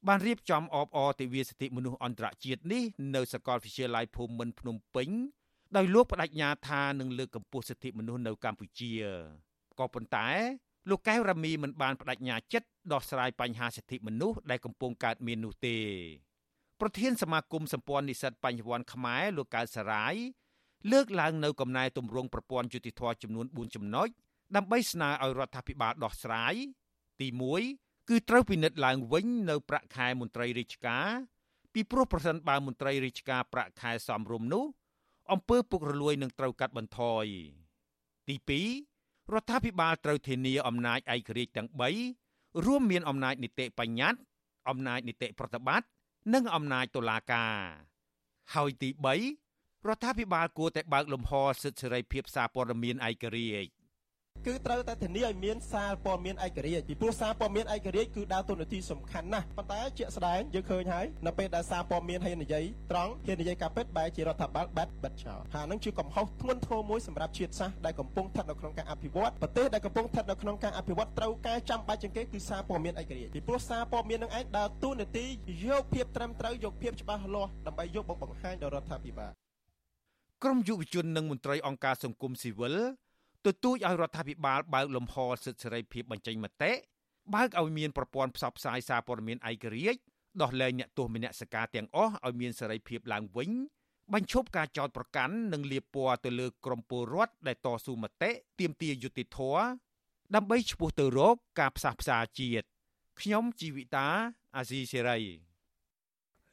បានរៀបចំអបអរទិវាសិទ្ធិមនុស្សអន្តរជាតិនេះនៅសាកលវិទ្យាល័យភូមិន្ទភ្នំពេញដោយលោកបដិញ្ញាថានឹងលើកកម្ពស់សិទ្ធិមនុស្សនៅកម្ពុជាក៏ប៉ុន្តែលោកកៅរ៉ាមីមិនបានបដិញ្ញាចិត្តដោះស្រាយបញ្ហាសិទ្ធិមនុស្សដែលកំពុងកើតមាននោះទេ ប្រធានសមាគមសម្ព័ន្ធនិស្សិតបញ្ញវន្តខ្មែរលោកកៅសរាយលើកឡើងនៅកំណែទម្រង់ប្រព័ន្ធយុតិធធចំនួន4ចំណុចដើម្បីស្នើឲ្យរដ្ឋាភិបាលដោះស្រាយទី1គឺត្រូវពិនិត្យឡើងវិញនៅប្រាក់ខែមន្ត្រីរាជការពីព្រោះប្រសិនបើមន្ត្រីរាជការប្រាក់ខែសមរម្យនោះអំពើពុករលួយនឹងត្រូវកាត់បន្ថយទី2រដ្ឋាភិបាលត្រូវធានាអំណាចឯករាជ្យទាំង3រួមមានអំណាចនីតិបញ្ញត្តិអំណាចនីតិប្រតិបត្តិ និងអំណាចតុលាការ ហើយទី3រដ្ឋាភិបាលគួរតែបើកលំហសិទ្ធិសេរីភាពសារព័ត៌មានឯករាជ្យ គឺត្រូវតែធានាឲ្យមានសារព័ត៌មានឯករាជ្យពីព្រោះសារព័ត៌មានឯករាជ្យគឺដើរតួនាទីសំខាន់ណាស់ប៉ុន្តែជាក់ស្ដែងយើងឃើញហើយនៅពេលដែលសារព័ត៌មានហ៊ាននិយាយត្រង់ហ៊ាននិយាយការពិតបែរជារដ្ឋាភិបាលបាត់បិទចោលហើយនឹងជាកំហុសធ្ងន់ធ្ងរមួយសម្រាប់ជាតិសាសន៍ដែលកំពុងស្ថិតនៅក្នុងការអភិវឌ្ឍប្រទេសដែលកំពុងស្ថិតនៅក្នុងការអភិវឌ្ឍត្រូវការចាំបាច់ជាងគេគឺសារព័ត៌មានឯករាជ្យពីព្រោះសារព័ត៌មាននឹងឯងដើរតួនាទីយកភាពត្រឹមត្រូវយកភាពច្បាស់លាស់ដើម្បីយកមកបង្ហាញដល់រដ្ឋាភិបាលក្រមយុវជននិងមន្ត្រីអង្គការសង្គមស៊ីវិល ទទូចឲ្យរដ្ឋាភិបាលបើកលំហសិទ្ធិសេរីភាពបញ្ចេញមតិបើកឲ្យមានប្រព័ន្ធផ្សព្វផ្សាយសារព័ត៌មានឯករាជ្យដោះលែងអ្នកទោសមនសិការទាំងអស់ឲ្យមានសេរីភាពឡើងវិញបញ្ឈប់ការចោទប្រកាន់និងលាបពណ៌ទៅលើក្រមពលរដ្ឋដែលតស៊ូមតិទាមទារយុត្តិធម៌ដើម្បីឈ្មោះទៅរកការផ្សះផ្សាជាតិខ្ញុំជីវិតាអាស៊ីសេរី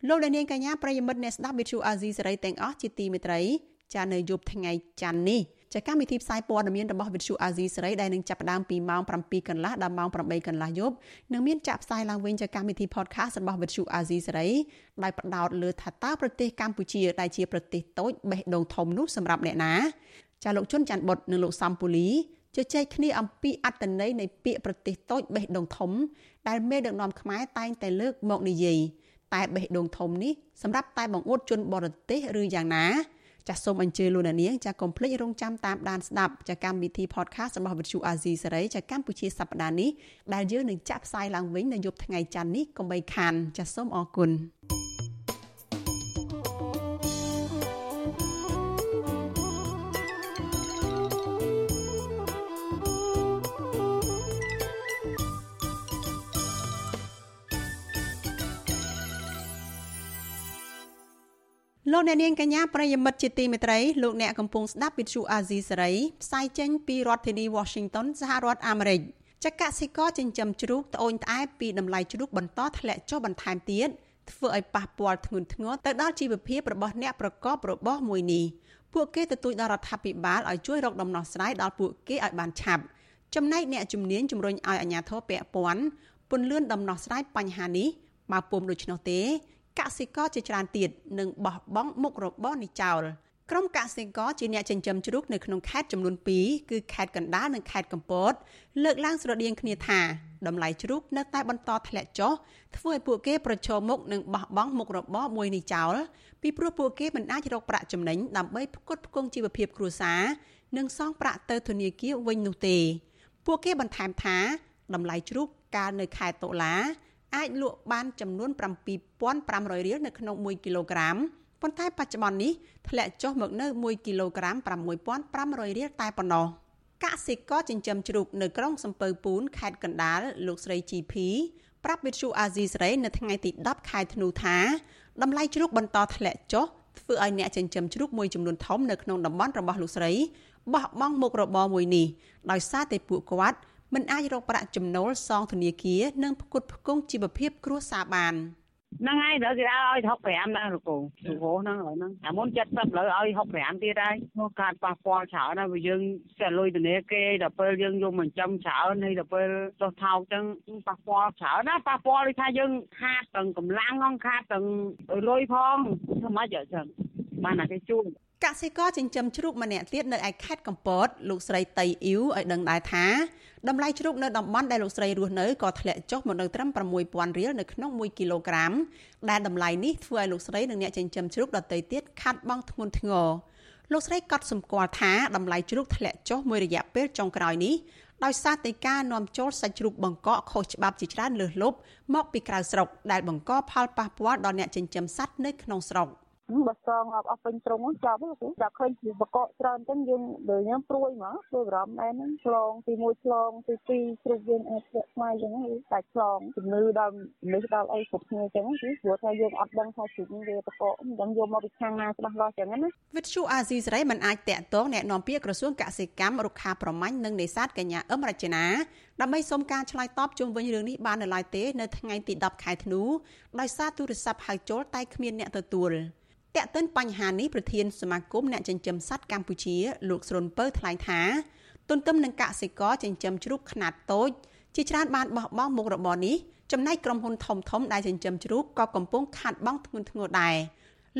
លោកអ្នកនាងកញ្ញាប្រិយមិត្តអ្នកស្ដាប់វិទ្យុអាស៊ីសេរីទាំងអស់ជាទីមេត្រីចានៅយប់ថ្ងៃច័ន្ទនេះ ចាកម្មវិធីផ្សាយព័ត៌មានរបស់វិទ្យុអាស៊ីសេរីដែលនឹងចាប់ផ្ដើមពីម៉ោង7កន្លះដល់ម៉ោង8កន្លះយប់នឹងមានចាក់ផ្សាយឡើងវិញចាកម្មវិធី podcast របស់វិទ្យុអាស៊ីសេរីដែលផ្ដោតលើថាតើប្រទេសកម្ពុជាដែលជាប្រទេសតូចបេះដូងធំនោះសម្រាប់អ្នកណាចាលោកជុនច័ន្ទបុតនិងលោកសំពូលីជជែកគ្នាអំពីអត្តន័យនៃពាក្យប្រទេសតូចបេះដូងធំ ដែលមេដឹកនាំខ្មែរតែងតែលើកមកនិយាយតែបេះដូងធំនេះសម្រាប់តែបង្អួតជនបរទេសឬយ៉ាងណា ចាសសូមអញ្ជើញលោកនាងចាកុំភ្លេចរងចាំតាមដានស្ដាប់ចាកម្មវិធី podcast របស់វិទ្យុអាស៊ីសេរីចាកម្ពុជាសប្ដាហ៍នេះដែលយើងនឹងចាក់ផ្សាយឡើងវិញនៅយប់ថ្ងៃច័ន្ទនេះកុំបីខានចាសសូមអរគុណ លោកអ្នកនាងកញ្ញាប្រិយមិត្តជាទីមេត្រីលោកអ្នកកំពុងស្ដាប់វិទ្យុអាស៊ីសេរីផ្សាយចេញពីរដ្ឋធានី Washington សហរដ្ឋអាមេរិកចកសិករចិញ្ចឹមជ្រូកត្អូញត្អែពីតម្លៃជ្រូកបន្តធ្លាក់ចុះបន្ថែមទៀតធ្វើឲ្យប៉ះពាល់ធ្ងន់ធ្ងរទៅដល់ជីវភាពរបស់អ្នកប្រកបរបរមួយនេះពួកគេទទូចដល់រដ្ឋាភិបាលឲ្យជួយរកដំណោះស្រាយដល់ពួកគេឲ្យបានឆាប់ចំណែកអ្នកជំនាញជំរុញឲ្យអាជ្ញាធរពាក់ព័ន្ធពន្លឿនដំណោះស្រាយបញ្ហានេះបើពុំដូច្នោះទេ កសិករជាច្រើនទៀតនឹងបោះបង់មុខរបរនេះចោលក្រុមកសិករជាអ្នកចិញ្ចឹមជ្រូកនៅក្នុងខេត្តចំនួន2គឺខេត្តកណ្ដាលនិងខេត្តកំពតលើកឡើងស្រដៀងគ្នាថាតម្លៃជ្រូកនៅតែបន្តធ្លាក់ចុះធ្វើឲ្យពួកគេប្រឈមមុខនឹងបោះបង់មុខរបរមួយនេះចោលពីព្រោះពួកគេមិនអាចរកប្រាក់ចំណេញដើម្បីផ្គត់ផ្គង់ជីវភាពគ្រួសារនិងសងប្រាក់ទៅធនាគារវិញនោះទេ ពួកគេបន្ថែមថាតម្លៃជ្រូកកាលនៅខែតុលា អាចលក់បានចំនួន7500រៀលនៅក្នុង1គីឡូក្រាមប៉ុន្តែបច្ចុប្បន្ននេះធ្លាក់ចុះមកនៅ1គីឡូក្រាម6500រៀលតែប៉ុណ្ណោះកសិករចិញ្ចឹមជ្រូកនៅក្រុងសំពៅពូនខេត្តកណ្ដាលលោកស្រី GP ប្រាប់វិទ្យុអាស៊ីសេរីនៅថ្ងៃទី10ខែធ្នូថាតម្លៃជ្រូកបន្តធ្លាក់ចុះធ្វើឲ្យអ្នកចិញ្ចឹមជ្រូកមួយចំនួនធំនៅក្នុងតំបន់របស់លោកស្រីបោះបង់មុខរបរមួយនេះដោយសារតែពួកគាត់ មិនអាចរកប្រាក់ចំណូលសងធនាគារនិងផ្គត់ផ្គង់ជីវភាពគ្រួសារបានហ្នឹងហើយដល់គេឲ្យ65ដែរលោកគ្រូលោកគ្រូហ្នឹងហើយហ្នឹងតែមុន70លើឲ្យ65ទៀតហើយនោះកាត់ប៉ះពាល់ច្រើនហើយបើយើងតែលុយធនាគារដល់ពេលយើងយកមកចំច្រើនហើយដល់ពេលចុះថោកចឹងប៉ះពាល់ច្រើនណាប៉ះពាល់ដូចថាយើងខាតទាំងកម្លាំងហ្នឹងខាតទាំងលុយផងធ្វើម៉េចចឹងបានតែគេជួយកសិករចិញ្ចឹមជ្រូកម្នាក់ទៀតនៅឯខេត្តកំពតលោកស្រីតៃអ៊ីវឲ្យដឹងដែរថា តម្លៃជ្រូកនៅតំបន់ដែលលោកស្រីរស់នៅក៏ធ្លាក់ចុះមកនៅត្រឹម6000រៀលនៅក្នុង1គីឡូក្រាមដែលតម្លៃនេះធ្វើឲ្យលោកស្រីនិងអ្នកចិញ្ចឹមជ្រូកដទៃទៀតខាត់បងធ្ងន់ធ្ងរលោកស្រីកត់សម្គាល់ថាតម្លៃជ្រូកធ្លាក់ចុះមួយរយៈពេលចុងក្រោយនេះដោយសារតែការនាំចូលសាច់ជ្រូកបង្កកខុសច្បាប់ជាច្រើនលើសលប់មកពីក្រៅស្រុកដែលបង្កផលប៉ះពាល់ដល់អ្នកចិញ្ចឹមសត្វនៅក្នុងស្រុក។ បើសងអស់ពេញត្រង់ចប់ហ្នឹងចាឃើញពីបកកច្រើនចឹងយើងដូចខ្ញុំព្រួយហ្មងព្រួយបារម្ភដែរហ្នឹងឆ្លងទី1ឆ្លងទី2ជ្រុះយើងអាចធ្លាក់ស្មាយចឹងហ្នឹងតែឆ្លងជំងឺដល់ជំងឺដល់អីគ្រប់គ្នាចឹងគឺព្រោះថាយើងអត់ដឹងថាជ្រុះវាបកកមិនដឹងយកមកពីខាងណាច្បាស់លាស់ចឹងណាវិទ្យុអាស៊ីសេរីមិនអាចតាក់ទងแนะនាំពាក្យក្រសួងកសិកម្មរុក្ខាប្រមាញ់និងនេសាទកញ្ញាអឹមរចនាដើម្បីសុំការឆ្លើយតបជុំវិញរឿងនេះបាននៅឡើយទេនៅថ្ងៃទី10ខែធ្នូដោយសារទូរស័ព្ទហៅចូលតែគ្មានអ្នកទទួល។ តាក់ទិនបញ្ហានេះប្រធានសមាគមអ្នកចិញ្ចឹមសត្វកម្ពុជា លោកស្រុនពៅថ្លែងថា ទន្ទឹមនឹងកសិករចិញ្ចឹមជ្រូកខ្នាតតូច ជាច្រើនបានបោះបង់មុខរបរនេះចំណែកក្រុមហ៊ុនធំធំដែលចិញ្ចឹមជ្រូកក៏កំពុងខាត់បង់ធ្ងន់ធ្ងរដែរ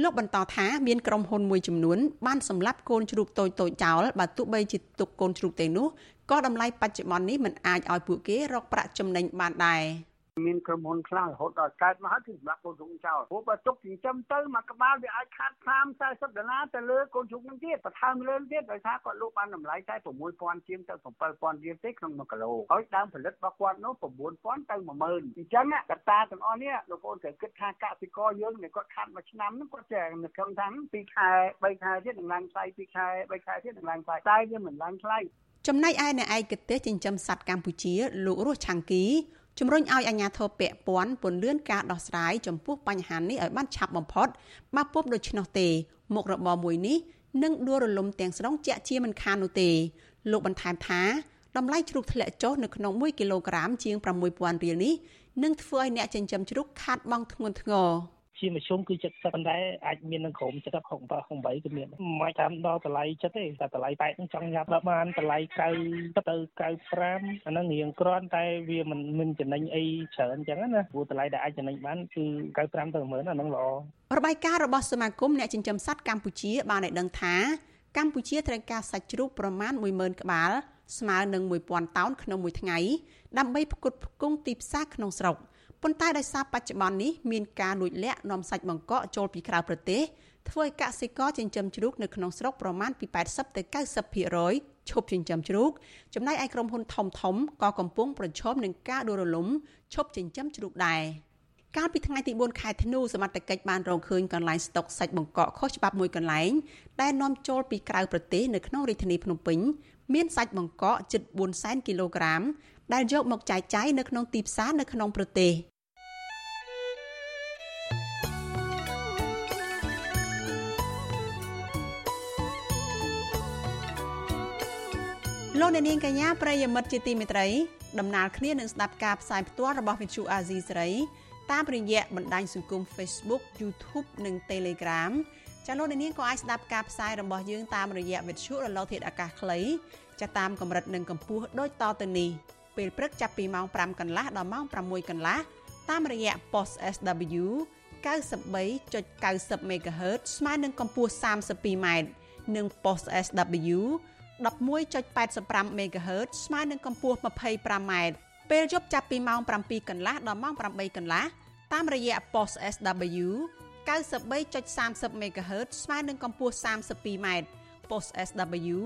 លោកបន្តថាមានក្រុមហ៊ុនមួយចំនួនបានសម្លាប់កូនជ្រូកតូចតូចចោលបើទោះបីជាទុកកូនជ្រូកទេនោះក៏តម្លៃបច្ចុប្បន្ននេះមិនអាចឲ្យពួកគេរកប្រាក់ចំណេញបានដែរ។ មានក្រុមហ៊ុនខ្លះរហូតដល់កើតមកហើយគឺសម្រាប់កូនជ្រូកចោលព្រោះបើទុកចិញ្ចឹមទៅមួយក្បាលវាអាចខាត30 40ដុល្លារទៅលើកូនជ្រូកនឹងទៀតបន្ថែមលើទៀតដោយសារគាត់លក់បានតម្លៃតែ6000ជាងទៅ7000រៀលទេក្នុង1គីឡូហើយដើមផលិតរបស់គាត់នោះ9000ទៅ10000អញ្ចឹងកត្តាទាំងអស់នេះលោកប្អូនត្រូវគិតថាកសិករយើងដែលគាត់ខាត់មួយឆ្នាំហ្នឹងគាត់ចេះនៅក្នុងថា2ខែ3ខែទៀតនឹងឡើងថ្លៃ2ខែ3ខែទៀតនឹងឡើងថ្លៃតែវាមិនឡើងថ្លៃចំណែកឯអ្នកឯកទេសចិញ្ចឹមសត្វកម្ពុជាលោករស់ឆាំងគី ជំរុញឲ្យអាជ្ញាធរពាក់ព័ន្ធពន្យាការដោះស្រាយចំពោះបញ្ហានេះឲ្យបានឆាប់បំផុតបើពុំដូច្នោះទេមុខរបរមួយនេះនឹងដួលរលំទាំងស្រុងជាក់ជាមិនខាននោះទេលោកបន្ថែមថាតម្លៃជ្រូកធ្លាក់ចុះនៅក្នុង1គីឡូក្រាមជាង6000រៀលនេះនឹងធ្វើឲ្យអ្នកចិញ្ចឹមជ្រូកខាតបង់ធ្ងន់ធ្ងរ ជាមធ្យមគឺ70ប៉ុន្តែអាចមាននឹងក្រុម70 67 68គឺមានមិនតាមដល់តម្លៃចិត្តទេតែតម្លៃប៉ែកនឹងចង់ញ៉ាប់ដល់បានតម្លៃ90ទៅ95អាហ្នឹងរៀងគ្រាន់តែវាមិនមិនចំណេញអីច្រើនអញ្ចឹងណាព្រោះតម្លៃដែលអាចចំណេញបានគឺ95ទៅ10000អាហ្នឹងល្អរបាយការណ៍របស់សមាគមអ្នកចិញ្ចឹមសត្វកម្ពុជាបានឲ្យដឹងថាកម្ពុជាត្រូវការសាច់ជ្រូកប្រមាណ10000ក្បាលស្មើនឹង1000តោនក្នុងមួយថ្ងៃដើម្បីផ្គត់ផ្គង់ទីផ្សារក្នុងស្រុក។ ប៉ុន្តែដោយសារបច្ចុប្បន្ននេះមានការលួចលាក់នាំសាច់បង្កកចូលពីក្រៅប្រទេសធ្វើឲ្យកសិករចិញ្ចឹមជ្រូកនៅក្នុងស្រុកប្រមាណពី80ទៅ90%ឈប់ចិញ្ចឹមជ្រូកចំណែកឯក្រុមហ៊ុនធំធំក៏កំពុងប្រឈមនឹងការដួលរលំឈប់ចិញ្ចឹមជ្រូកដែរកាលពីថ្ងៃទី4ខែធ្នូសមត្ថកិច្ចបានរកឃើញកន្លែងស្តុកសាច់បង្កកខុសច្បាប់មួយកន្លែងដែលនាំចូលពីក្រៅប្រទេសនៅក្នុងរាជធានីភ្នំពេញមានសាច់បង្កកជិត4សែនគីឡូក្រាម ដែលយកមកចែកចាយនៅក្នុងទីផ្សារនៅក្នុងប្រទេសលោកអ្នកនាងកញ្ញាប្រិយមិត្តជាទីមេត្រីដំណើរគ្នានឹងស្ដាប់ការផ្សាយផ្ទាល់របស់វិទ្យុអាស៊ីសេរីតាមរយៈបណ្ដាញសង្គម Facebook YouTube និង Telegram ចាលោកនាងក៏អាចស្ដាប់ការផ្សាយរបស់យើងតាមរយៈវិទ្យុរលកធាតុអាកាសខ្លីចាតាមកម្រិតនិងកម្ពស់ដូចតទៅនេះ ពេលព្រឹកចាប់ពីម៉ោង5កន្លះដល់ម៉ោង6កន្លះតាមរយៈ post SW 93.90 MHz ស្មើនឹងកម្ពស់ 32m និង post SW 11.85 MHz ស្មើនឹងកម្ពស់ 25m ពេលយប់ចាប់ពីម៉ោង7កន្លះដល់ម៉ោង8កន្លះតាមរយៈ post SW 93.30 MHz ស្មើនឹងកម្ពស់ 32m post SW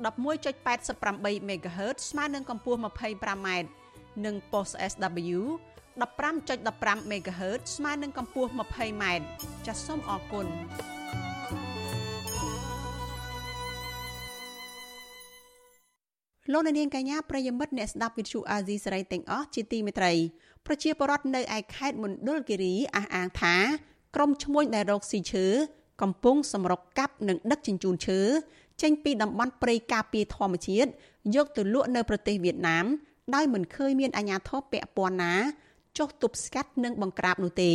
11.88 MHz ស្មើនឹងកម្ពស់ 25m និង post SW 15.15 MHz ស្មើនឹងកម្ពស់ 20m ចាសសូមអរគុណលោកនាងកញ្ញាប្រិយមិត្តអ្នកស្ដាប់វិទ្យុអាស៊ីសេរីទាំងអស់ជាទីមេត្រីប្រជាពលរដ្ឋនៅឯខេត្តមណ្ឌលគិរីអះអាងថាក្រុមឈ្មួញដែលរកស៊ីឈើកំពុងសម្រុកកាប់និងដឹកជញ្ជូនឈើ ចេញពីតំបន់ព្រៃការពារធម្មជាតិយកទៅលក់នៅប្រទេសវៀតណាមដោយមិនឃើញមានអាជ្ញាធរពាក់ព័ន្ធណាចុះទប់ស្កាត់និងបង្ក្រាបនោះទេ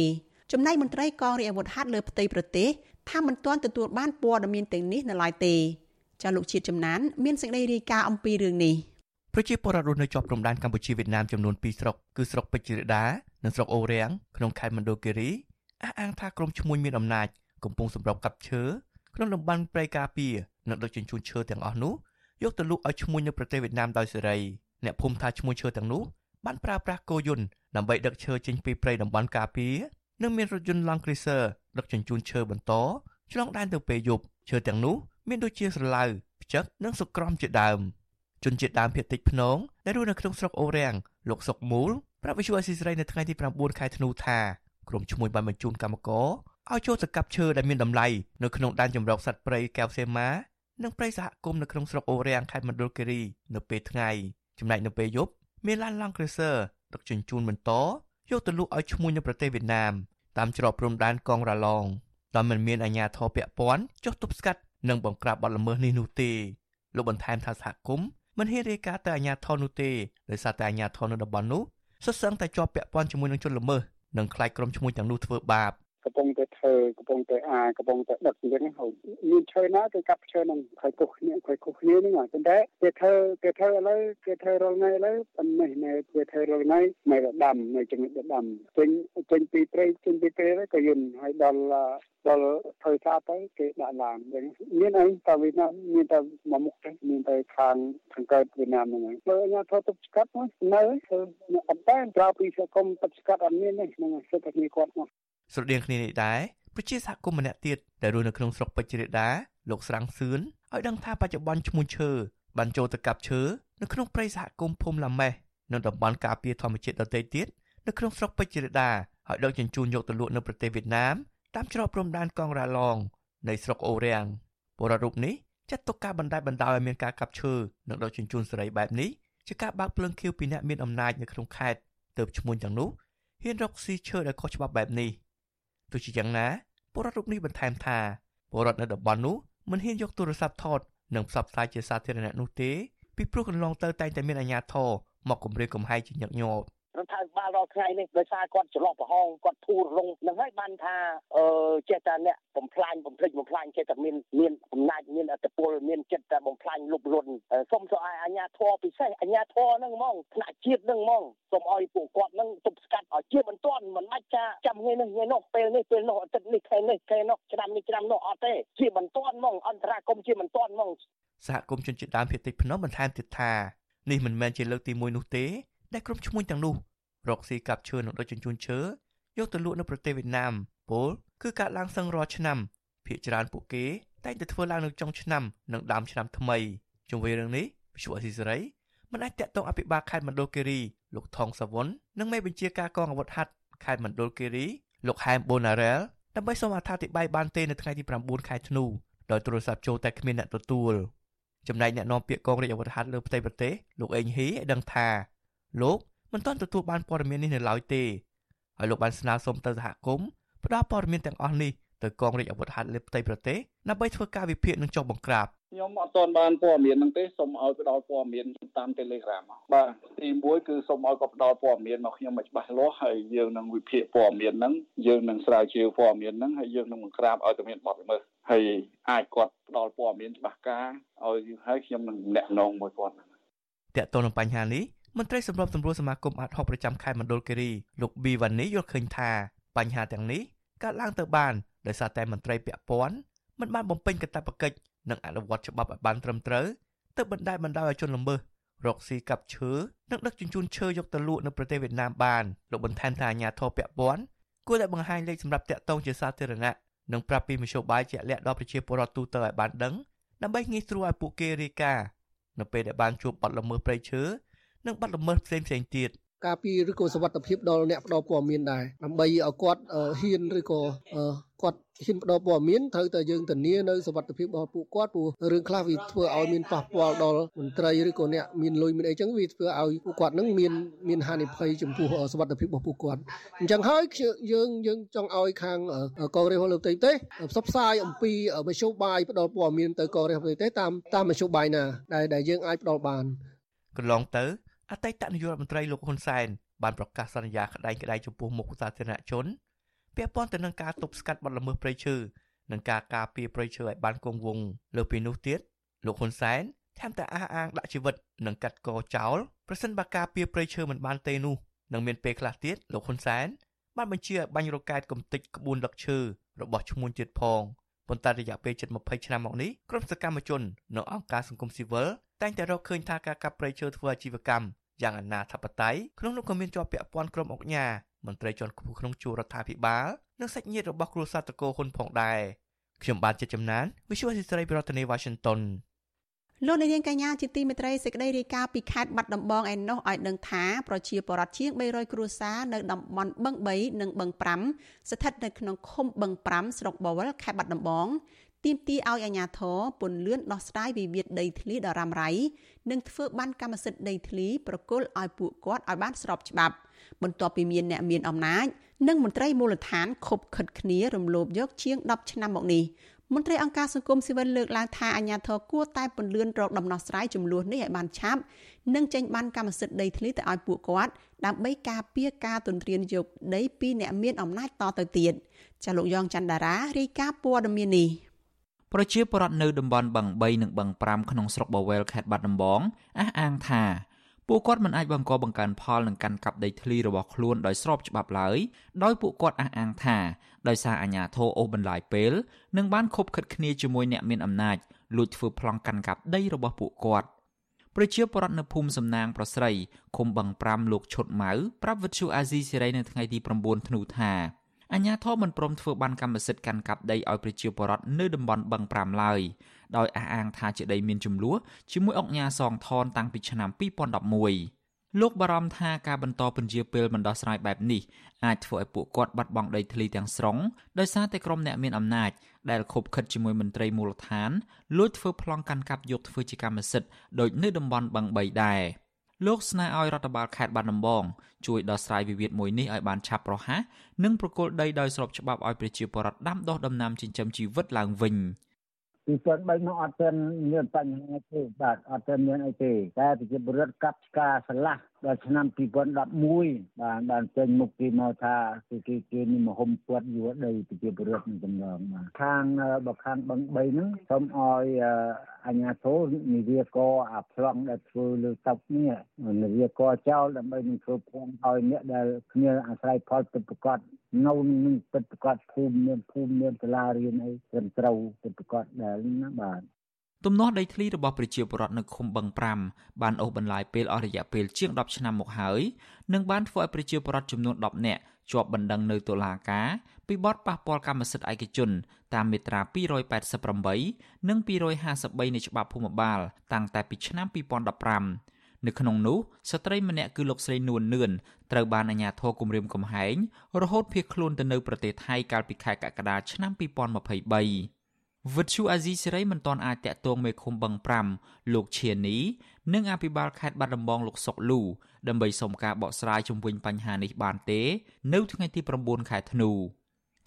ចំណែកមន្ត្រីកងរាជអាវុធហត្ថលើផ្ទៃប្រទេសថាមិនទាន់ទទួលបានព័ត៌មានទាំងនេះនៅឡើយទេចាលោកជាតិចំណាន មានសេចក្តីរាយការណ៍អំពីរឿងនេះប្រជាពលរដ្ឋរស់នៅជាប់ព្រំដែនកម្ពុជាវៀតណាមចំនួន2ស្រុកគឺស្រុកពេជ្ររដានិងស្រុកអូរាំងក្នុងខេត្តមណ្ឌលគិរីអះអាងថាក្រុមឈ្មួញមានអំណាចកំពុងសម្របកាប់ឈើ ក្នុងតំបន់ព្រៃការពារនិងដឹកជញ្ជូនឈើទាំងអស់នោះយកទៅលក់ឲ្យឈ្មួញនៅប្រទេសវៀតណាមដោយសេរីអ្នកភូមិថាឈ្មួញឈើទាំងនោះបានប្រើប្រាស់គោយន្តដើម្បីដឹកឈើចេញពីព្រៃតំបន់ការពារនិងមានរថយន្ត Land Cruiser ដឹកជញ្ជូនឈើបន្តឆ្លងដែនទៅពេលយប់ឈើទាំងនោះមានដូចជាស្រឡៅផ្ចឹកនិងសុក្រំជាដើមជនជាតិដើមភាគតិចភ្នងដែលរស់នៅក្នុងស្រុកអូរាំងលោកសុកមូលប្រាប់វិសុអស៊ីសេរីនៅថ្ងៃទី9ខែធ្នូថាក្រុមឈ្មួញបានបញ្ជូនកម្មករ ឲ្យចូលទៅកាប់ឈើដែលមានតម្លៃនៅក្នុងដែនជម្រកសត្វព្រៃកែវសេម៉ានិងព្រៃសហគមន៍នៅក្នុងស្រុកអូរាំងខេត្តមណ្ឌលគិរីនៅពេលថ្ងៃចំណែកនៅពេលយប់មានឡាន Land Cruiser ដឹកជញ្ជូនបន្តយកទៅលក់ឲ្យឈ្មួញនៅប្រទេសវៀតណាមតាមច្រកព្រំដែនកងរ៉ាឡងដោយមិនមានអាជ្ញាធរពាក់ព័ន្ធចុះទប់ស្កាត់និងបង្ក្រាបបទល្មើសនេះនោះទេលោកបន្ថែមថាសហគមន៍មិនហ៊ានរាយការណ៍ទៅអាជ្ញាធរនោះទេដោយសារតែអាជ្ញាធរនៅតំបន់នោះសុទ្ធសឹងតែជាប់ពាក់ព័ន្ធជាមួយនឹងជនល្មើសនិងខ្លាចក្រុមឈ្មួញទាំងនោះធ្វើបាប កំពុងតែធ្វើកំពុងតែអាកំពុងតែដឹកអញ្ចឹងហើយមានឈើណាគេកាប់ឈើនឹងហើយគោះគ្នាហើយគោះគ្នាហ្នឹងប៉ុន្តែគេធ្វើគេធ្វើឥឡូវគេធ្វើរាល់ថ្ងៃឥឡូវប៉ុន្តែនៅគេធ្វើរាល់ថ្ងៃនៅដាំនៅចំណុចដាំចេញចេញពីព្រៃចេញពីព្រៃក៏យន្តហើយដល់ដល់ធ្វើសាទៅគេដាក់ឡានអញ្ចឹងមានអីតើវៀតណាមមានតែមកមុខទេមានតែខាងខាងកើតវៀតណាមហ្នឹងហើយបើអាញាធរទប់ស្កាត់មកនៅធ្វើអត់តែក្រៅពីសង្គមទប់ស្កាត់អត់មានទេហ្នឹងសិទ្ធិគ្នាគាត់មក ស្រដៀងគ្នានេះដែរប្រជាសហគមន៍ម្នាក់ទៀតដែលរស់នៅក្នុងស្រុកពេជ្ររដាលោកស្រាំងសឿនឲ្យដឹងថាបច្ចុប្បន្នឈ្មោះឈើបានចូលទៅកាប់ឈើនៅក្នុងព្រៃសហគមន៍ភូមិឡាម៉េះនិងតំបន់ការពារធម្មជាតិដទៃទៀតនៅក្នុងស្រុកពេជ្ររដាហើយដឹកជញ្ជូនយកទៅលក់នៅប្រទេសវៀតណាមតាមច្រកព្រំដែនកងរ៉ាឡងនៃស្រុកអូរាំងពលរដ្ឋរូបនេះចាត់ទុកការបណ្តែតបណ្តោយឲ្យមានការកាប់ឈើនិងដឹកជញ្ជូនសេរីបែបនេះជាការបើកភ្លើងខៀវពីអ្នកមានអំណាចនៅក្នុងខេត្តទៅឈ្មោះទាំងនោះហ៊ានរកស៊ីឈើដែលខុសច្បាប់បែបនេះ។ ទោះជាយ៉ាងណាពលរដ្ឋរូបនេះបន្ថែមថាពលរដ្ឋនៅតំបន់នោះមិនហ៊ានយកទូរស័ព្ទថតនិងផ្សព្វផ្សាយជាសាធារណៈនោះទេពីព្រោះកន្លងទៅតែងតែមានអាជ្ញាធរមកគំរាមកំហែងជាញឹកញាប់ រដ្ឋាភិបាលរាល់ថ្ងៃនេះដោយសារគាត់ច្រឡោះប្រហោងគាត់ធូររងនឹងហើយបានថាអឺចេះតែអ្នកបំផ្លាញបំភ្លេចបំផ្លាញចេះតែមានមានអំណាចមានអធិបុលមានចិត្តតែបំផ្លាញលុបលន់សូមទៅឲ្យអាជ្ញាធរពិសេសអាជ្ញាធរហ្នឹងហ្មងថ្នាក់ជាតិហ្នឹងហ្មងសូមឲ្យពួកគាត់ហ្នឹងទប់ស្កាត់ឲ្យជាបន្ទាន់មិនអាចចាចាំថ្ងៃនេះថ្ងៃនោះពេលនេះពេលនោះអាទិត្យនេះខែនេះខែនោះឆ្នាំនេះឆ្នាំនោះអត់ទេជាបន្ទាន់ហ្មងអន្តរាគមជាបន្ទាន់ហ្មងសហគមន៍ជនជាតិដើមភាគតិចភ្នំបន្ថែមទៀតថានេះមិនមែនជាលើកទី1នោះទេដែលក្រុមឈ្មួញទាំងនោះ រកស៊ីកាប់ឈើនិងដឹកជញ្ជូនឈើយកទៅលក់នៅប្រទេសវៀតណាមពលគឺការឡើងសឹងរាល់ឆ្នាំភាគច្រើនពួកគេតែងតែធ្វើឡើងនៅចុងឆ្នាំនិងដើមឆ្នាំថ្មីជុំវិញរឿងនេះវិសុអស៊ីសេរីមិនអាចតាក់ទងអភិបាលខេត្តមណ្ឌលគិរីលោកថងសវុននិងមេបញ្ជាការកងអាវុធហត្ថខេត្តមណ្ឌលគិរីលោកហែមបូណារ៉ែលដើម្បីសូមអធិប្បាយបានទេនៅថ្ងៃទី9ខែធ្នូដោយទូរស័ព្ទចូលតែគ្មានអ្នកទទួលចំណែកអ្នកនាំពាក្យកងរាជអាវុធហត្ថលើផ្ទៃប្រទេសលោកអេងហ៊ីឲ្យដឹងថាលោក មិនទាន់ទទួលបានព័ត៌មាននេះនៅឡើយទេហើយលោកបានស្នើសុំទៅសហគមន៍ផ្ដល់ព័ត៌មានទាំងអស់នេះទៅកងរាជអាវុធហត្ថលើផ្ទៃប្រទេសដើម្បីធ្វើការវិភាគនិងចុះបង្ក្រាបខ្ញុំអត់ទាន់បានព័ត៌មានហ្នឹងទេសូមឲ្យផ្ដល់ព័ត៌មានតាម Telegram បាទទី1គឺសូមឲ្យគាត់ផ្ដល់ព័ត៌មានមកខ្ញុំឲ្យច្បាស់លាស់ហើយយើងនឹងវិភាគព័ត៌មានហ្នឹងយើងនឹងស្រាវជ្រាវព័ត៌មានហ្នឹងហើយយើងនឹងបង្ក្រាបឲ្យតែមានបទល្មើសហើយអាចគាត់ផ្ដល់ព័ត៌មានច្បាស់ការឲ្យហើយខ្ញុំនឹងណែនាំមួយគាត់តើតើនឹងបញ្ហានេះ មន្ត្រីសម្របសម្រួលសមាគមអាត់ហុកប្រចាំខេត្តមណ្ឌលគិរីលោកប៊ីវ៉ានីយល់ឃើញថាបញ្ហាទាំងនេះកើតឡើងទៅបានដោយសារតែមន្ត្រីពាក់ព័ន្ធមិនបានបំពេញកាតព្វកិច្ចនិងអនុវត្តច្បាប់ឲ្យបានត្រឹមត្រូវទៅបណ្ដាលបណ្ដោយឲ្យជនល្មើសរកស៊ីកាប់ឈើនិងដឹកជញ្ជូនឈើយកទៅលក់នៅប្រទេសវៀតណាមបានលោកបន្ថែមថាអាញាធរពាក់ព័ន្ធគួរតែបង្ហាញលេខសម្រាប់តាក់ទងជាសាធារណៈនិងប្រាប់ពីមធ្យោបាយជាក់លាក់ដល់ប្រជាពលរដ្ឋទូទៅឲ្យបានដឹងដើម្បីងាយស្រួលឲ្យពួកគេរាយការណ៍នៅពេលដែលបានជួបបទល្មើសព្រៃឈើ និងបទល្មើសផ្សេងផ្សេងទៀតការពីឬក៏សវត្ថភាពដល់អ្នកផ្ដល់ព័ត៌មានដែរដើម្បីឲ្យគាត់ហ៊ានឬក៏គាត់ហ៊ានផ្ដល់ព័ត៌មានត្រូវតែយើងធានានៅសវត្ថភាពរបស់ពួកគាត់ព្រោះរឿងខ្លះវាធ្វើឲ្យមានប៉ះពាល់ដល់មន្ត្រីឬក៏អ្នកមានលុយមានអីចឹងវាធ្វើឲ្យពួកគាត់នឹងមានមានហានិភ័យចំពោះសវត្ថភាពរបស់ពួកគាត់អញ្ចឹងហើយយើងយើងចង់ឲ្យខាងកងរាជរបស់លោកតេទេផ្សព្វផ្សាយអំពីមធ្យោបាយផ្ដល់ព័ត៌មានទៅកងរាជរបស់តេទេតាមតាមមធ្យោបាយណាដែលដែលយើងអាចផ្ដល់បានកន្លងទៅ អតីតនាយករដ្ឋមន្ត្រីលោកហ៊ុនសែនបានប្រកាសសន្យាក្តែងក្តែងចំពោះមុខសាធារណជនពាក់ព័ន្ធទៅនឹងការទប់ស្កាត់បទល្មើសព្រៃឈើនិងការការពារព្រៃឈើឲ្យបានគង់វង្សលើពីនោះទៀតលោកហ៊ុនសែនថែមទាំងអះអាងដាក់ជីវិតនិងកាត់កចោលប្រសិនបើការពារព្រៃឈើមិនបានទេនោះនឹងមានពេលខ្លះទៀតលោកហ៊ុនសែនបានបញ្ជាឲ្យបាញ់រកែតកំទេចក្បួនដឹកឈើរបស់ឈ្មួញទៀតផងប៉ុន្តែរយៈពេលជិត20ឆ្នាំមកនេះក្រុមសកម្មជននិងអង្គការសង្គមស៊ីវិល តែងតែរកឃើញថាការកាប់ព្រៃឈើធ្វើអាជីវកម្មយ៉ាងអនាធបត័យក្នុងនោះក៏មានជាប់ពាក់ព័ន្ធក្រុមអង្គការមន្ត្រីជាន់ខ្ពស់ក្នុងជួររដ្ឋាភិបាលនិងសាច់ញាតិរបស់គ្រួសារតកោហ៊ុនផងដែរខ្ញុំបានចិត្តចំណាន Visual Society ប្រធានាទី Washington លោកនាងកញ្ញាជាទីមេត្រីសេចក្តីរាយការណ៍ពីខេត្តបាត់ដំបងឯណោះឲ្យដឹងថាប្រជាពលរដ្ឋជាង300គ្រួសារនៅតំបន់បឹង3និងបឹង5ស្ថិតនៅក្នុងឃុំបឹង5ស្រុកបវលខេត្តបាត់ដំបង ទាមទារឲ្យអាជ្ញាធរពន្លឿនដោះស្រាយវិវាទដីធ្លីដ៏រ៉ាំរ៉ៃនិងធ្វើបានកម្មសិទ្ធិដីធ្លីប្រគល់ឲ្យពួកគាត់ឲ្យបានស្របច្បាប់ បន្ទាប់ពីមានអ្នកមានអំណាចនិងមន្ត្រីមូលដ្ឋានខົບខិតគ្នារំលោភយកជាង10ឆ្នាំមកនេះមន្ត្រីអង្គការសង្គមស៊ីវិលលើកឡើងថាអាញាធរគួរតែពន្លឿនរកដំណោះស្រាយចំនួននេះឲ្យបានឆាប់និងចេញបានកម្មសិទ្ធិដីធ្លីទៅឲ្យពួកគាត់ដើម្បីការពារការទន្ទ្រានយកដីពីអ្នកមានអំណាចតទៅទៀតចាលោកយ៉ងច័ន្ទដារារាយការណ៍ព័ត៌មាននេះ ប្រជាពលរដ្ឋនៅតំបន់បឹង3និងបឹង5ក្នុងស្រុកបាវែលខេត្តបាត់ដំបងអះអាងថាពួកគាត់មិនអាចបង្កបង្កើនផលនឹងកាន់កាប់ដីធ្លីរបស់ខ្លួនដោយស្របច្បាប់ឡើយដោយពួកគាត់អះអាងថាដោយសារអាជ្ញាធរអូសបន្លាយពេលនិងបានខົບខិតគ្នាជាមួយអ្នកមានអំណាចលួចធ្វើប្លង់កាន់កាប់ដីរបស់ពួកគាត់ប្រជាពលរដ្ឋនៅភូមិសំណាងប្រស្រីឃុំបឹង5លោកឈុតម៉ៅប្រាប់វិទ្យុអាស៊ីសេរីនៅថ្ងៃទី9ធ្នូថា អញ្ញាធមមិនព្រមធ្វើបានកម្មសិទ្ធិកាន់កាប់ដីឲ្យប្រជាពលរដ្ឋនៅតំបន់បឹង5ឡើយដោយអះអាងថាជាដីមានចំនួនជាមួយអង្គការសងថនតាំងពីឆ្នាំ2011លោកបារម្ភថាការបន្តពន្យាពេលមិនដោះស្រាយបែបនេះអាចធ្វើឲ្យពួកគាត់បាត់បង់ដីធ្លីទាំងស្រុងដោយសារតែក្រុមអ្នកមានអំណាចដែលខົບខិតជាមួយមន្ត្រីមូលដ្ឋានលួចធ្វើប្លង់កាន់កាប់យកធ្វើជាកម្មសិទ្ធិដោយនៅតំបន់បឹង3ដែរ។ លោកស្នើឲ្យរដ្ឋបាលខេត្តបាត់ដំបងជួយដោះស្រាយវិវាទមួយនេះឲ្យបានឆាប់រហ័សនិងប្រគល់ដីដោយស្របច្បាប់ឲ្យប្រជាពលរដ្ឋដាំដុះដំណាំចិញ្ចឹមជីវិតឡើងវិញពីព្រោះបីមកអត់ទាន់មានបញ្ហាទេបាទអត់ទាន់មានអីទេតែប្រជាពលរដ្ឋកាប់ឆ្ការឆ្លាស់ដល់ឆ្នាំ2011បានបានចេញមុខគេមកថាគេគេគេនេះមហុំពាត់យួរដីប្រជាពលរដ្ឋនឹងចំណងបាទខាងបើខាងបឹង3ហ្នឹងសូមឲ្យអញ្ញាធិនិវិកអាប្លង់ដែលធ្វើលើតុនេះនិវិកចោលដើម្បីនឹងធ្វើផងឲ្យអ្នកដែលគ្នាអាស្រ័យផលពិតប្រកបនៅនឹងពិតប្រកបភូមិមានភូមិមានសាលារៀនអីត្រឹមត្រូវពិតប្រកបដែលណាបាទ ទំនាស់ដីធ្លីរបស់ប្រជាពលរដ្ឋនៅឃុំបឹង5បានអូសបន្លាយពេលអស់រយៈពេលជាង10ឆ្នាំមកហើយនិងបានធ្វើឲ្យប្រជាពលរដ្ឋចំនួន10នាក់ជាប់បណ្ដឹងនៅតុលាការពីបទប៉ះពាល់កម្មសិទ្ធិឯកជន តាមមាត្រា288និង253នៃច្បាប់ភូមិបាល តាំងតែពីឆ្នាំ2015នៅក្នុងនោះស្ត្រីម្នាក់គឺលោកស្រីនួននឿនត្រូវបានអាជ្ញាធរគម្រាមកំហែងរហូតភៀសខ្លួនទៅនៅប្រទេសថៃកាលពីខែកក្កដាឆ្នាំ2023 វិទ្យុអាស៊ីសេរីមិនទាន់អាចតាក់ទងមេឃុំបឹង5លោកឈៀនីនិងអភិបាលខេត្តបាត់ដំបងលោកសុកលូដើម្បីសុំការបកស្រាយជំវិញបញ្ហានេះបានទេ នៅថ្ងៃទី9ខែធ្នូ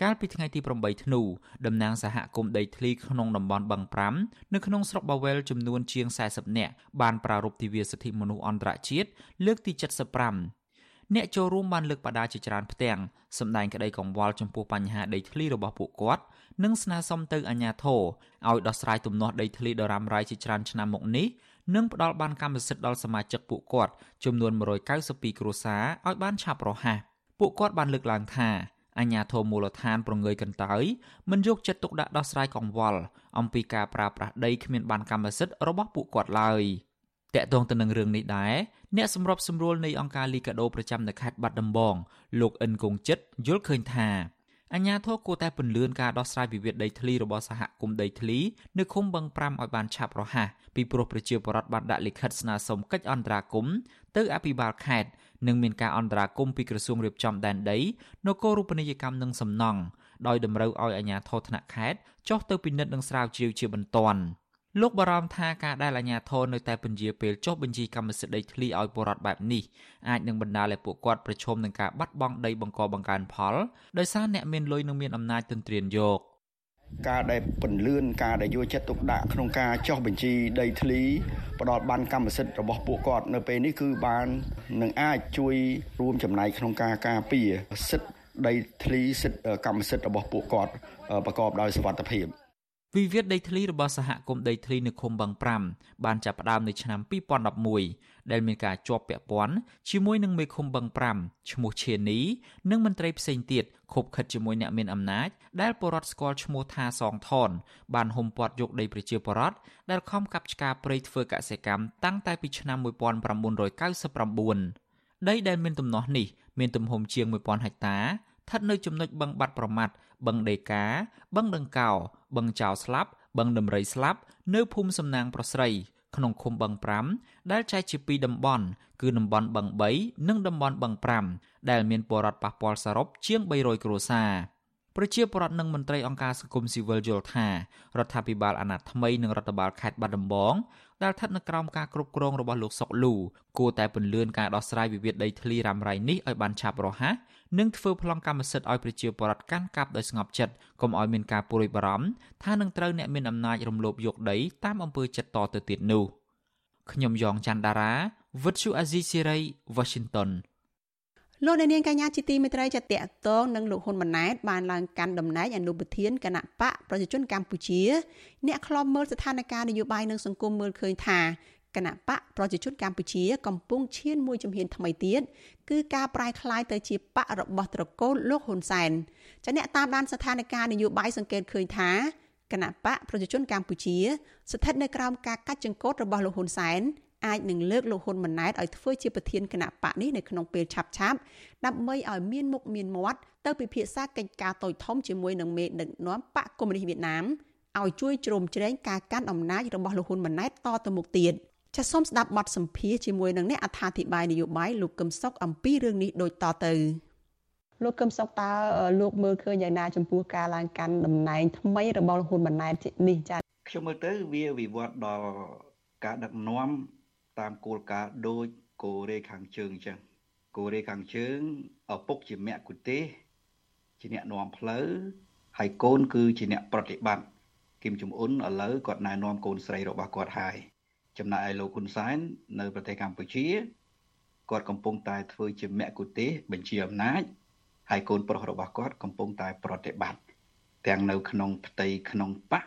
កាលពីថ្ងៃទី8ធ្នូតំណាងសហគមន៍ដីធ្លីក្នុងតំបន់បឹង5នៅក្នុងស្រុកបាវែលចំនួនជាង40នាក់បានប្រារព្ធទិវាសិទ្ធិមនុស្សអន្តរជាតិលើកទី75អ្នកចូលរួមបានលើកបដាជាច្រើនផ្ទាំងសម្ដែងក្តីកង្វល់ចំពោះបញ្ហាដីធ្លីរបស់ពួកគាត់ និងស្នើសុំទៅអាជ្ញាធរឲ្យដោះស្រាយទំនាស់ដីធ្លីដ៏រ៉ាំរ៉ៃជាច្រើនឆ្នាំមកនេះនិងផ្ដល់បានកម្មសិទ្ធិដល់សមាជិកពួកគាត់ចំនួន192គ្រួសារឲ្យបានឆាប់រហ័សពួកគាត់បានលើកឡើងថាអញ្ញាធមូលដ្ឋានប្រងើយកន្តើយមិនយកចិត្តទុកដាក់ដោះស្រាយកង្វល់អំពីការប្រើប្រាស់ដីគ្មានបានកម្មសិទ្ធិរបស់ពួកគាត់ឡើយតកតងទៅនឹងរឿងនេះដែរអ្នកសម្របសម្រួលនៃអង្គការលីកាដូប្រចាំនៅខេត្តបាត់ដំបងលោកអិនគងចិត្តយល់ឃើញថា អញ្ញាធរគួរតែពន្លឿនការដោះស្រាយវិវាទដីធ្លីរបស់សហគមន៍ដីធ្លីនៅឃុំបឹង5ឲ្យបានឆាប់រហ័សពីព្រោះប្រជាពលរដ្ឋបានដាក់លិខិតស្នើសុំកិច្ចអន្តរាគមន៍ទៅអភិបាលខេត្តនិងមានការអន្តរាគមន៍ពីក្រសួងរៀបចំដែនដីនគររូបនីយកម្មនិងសំណង់ដោយតម្រូវឲ្យអាជ្ញាធរថ្នាក់ខេត្តចុះទៅពិនិត្យនិងស្រាវជ្រាវជាបន្ទាន់ លោកបារម្ភថាការដែលអាជ្ញាធរនៅតែពន្យាពេលចុះបញ្ជីកម្មសិទ្ធិដីធ្លីឲ្យពលរដ្ឋបែបនេះអាចនឹងបណ្ដាលឲ្យពួកគាត់ប្រឈមនឹងការបាត់បង់ដីបង្កបង្កើនផលដោយសារអ្នកមានលុយនិងមានអំណាចទន្ទ្រានយកការដែលពន្លឿនការដែលយកចិត្តទុកដាក់ក្នុងការចុះបញ្ជីដីធ្លីផ្ដល់បានកម្មសិទ្ធិរបស់ពួកគាត់នៅពេលនេះគឺបាននឹងអាចជួយរួមចំណែកក្នុងការការពារសិទ្ធិដីធ្លីសិទ្ធិកម្មសិទ្ធិរបស់ពួកគាត់ប្រកបដោយសុវត្ថិភាព វិវាទដីធ្លីរបស់សហគមន៍ដីធ្លីនៅឃុំបឹង5បានចាប់ផ្ដើមនៅឆ្នាំ2011ដែលមានការជាប់ពាក់ព័ន្ធជាមួយនឹងមេឃុំបឹង5ឈ្មោះឈៀនីនិងមន្ត្រីផ្សេងទៀតខົບខិតជាមួយអ្នកមានអំណាចដែលបរដ្ឋស្គាល់ឈ្មោះថាសងថនបានហុំព័ទ្ធយកដីប្រជាពលរដ្ឋដែលខំកាប់ឆ្ការព្រៃធ្វើកសិកម្មតាំងតែពីឆ្នាំ1999ដីដែលមានទំនាស់នេះមានទំហំជាង1000ហិកតាស្ថិតនៅចំណុចបឹងបាត់ប្រមាត់ បឹងដេកា បឹងដង្កោ បឹងចោលស្លាប់ បឹងដំរីស្លាប់ នៅភូមិសំណាងប្រស្រី ក្នុងឃុំបឹង5ដែលចែកជាពីរតំបន់គឺតំបន់បឹង3និងតំបន់បឹង5ដែលមានពលរដ្ឋប៉ះពាល់សរុបជាង300គ្រួសារប្រជាពលរដ្ឋនិងមន្ត្រីអង្គការសង្គមស៊ីវិលយល់ថារដ្ឋាភិបាលអាណត្តិថ្មីនិងរដ្ឋបាលខេត្តបាត់ដំបង ដែលស្ថិតនៅក្រោមការគ្រប់គ្រងរបស់លោកសុកលូគួរតែពន្លឿនការដោះស្រាយវិវាទដីធ្លីរ៉ាំរ៉ៃនេះឲ្យបានឆាប់រហ័សនិងធ្វើប្លង់កម្មសិទ្ធិឲ្យប្រជាពលរដ្ឋកាន់កាប់ដោយស្ងប់ចិត្តកុំឲ្យមានការព្រួយបារម្ភថានឹងត្រូវអ្នកមានអំណាចរំលោភយកដីតាមអំពើចិត្តតទៅទៀតនោះខ្ញុំយ៉ងច័ន្ទដារាវិទ្យុអាស៊ីសេរី Washington លោកអ្នកនាងកញ្ញាជាទីមេត្រីចាតកតងនឹងលោកហ៊ុនម៉ាណែតបានឡើងកាន់តំណែងអនុប្រធានគណៈបកប្រជាជនកម្ពុជាអ្នកខ្លំមើលស្ថានភាពនយោបាយនិងសង្គមមើលឃើញថាគណៈបកប្រជាជនកម្ពុជាកំពុងឈានមួយជំហានថ្មីទៀតគឺការប្រែក្លាយទៅជាបករបស់ត្រកូលលោកហ៊ុនសែនចាអ្នកតាមដានស្ថានភាពនយោបាយសង្កេតឃើញថាគណៈបកប្រជាជនកម្ពុជា ស្ថិតនៅក្រោមការកាច់ចង្កូតរបស់លោកហ៊ុនសែន អាចនឹងលើកលោកហ៊ុនម៉ាណែតឲ្យធ្វើជាប្រធានគណៈបកនេះនៅក្នុងពេលឆាប់ឆាប់ដើម្បីឲ្យមានមុខមានមាត់ទៅពិភាក្សាកិច្ចការតូចធំជាមួយនឹងមេដឹកនាំបកកុម្មុយនីសវៀតណាមឲ្យជួយជ្រោមជ្រែងការកាន់អំណាចរបស់លោកហ៊ុនម៉ាណែតតទៅមុខទៀតចាសសូមស្ដាប់បទសម្ភាសជាមួយនឹងអ្នកអត្ថាធិប្បាយនយោបាយលោកកឹមសុខអំពីរឿងនេះដូចតទៅលោកកឹមសុខតើលោកមើលឃើញយ៉ាងណាចំពោះការឡើងកាន់តំណែងថ្មីរបស់លោកហ៊ុនម៉ាណែតនេះចាខ្ញុំមើលទៅវាវិវត្តដល់ការដឹកនាំ តាមគោលការណ៍ដូចកូរ៉េខាងជើងអញ្ចឹងកូរ៉េខាងជើងឪពុកជាមគ្គុទេស ជាអ្នកនាំផ្លូវហើយកូនគឺជាអ្នកប្រតិបត្តិគឹមចំអ៊ុនឥឡូវគាត់ណែនាំកូនស្រីរបស់គាត់ហើយចំណែកឯលោកហ៊ុនសែននៅប្រទេសកម្ពុជាគាត់កំពុងតែធ្វើជាមគ្គុទេសបញ្ជាអំណាចហើយកូនប្រុសរបស់គាត់កំពុងតែប្រតិបត្តិទាំងនៅក្នុងផ្ទៃក្នុងបក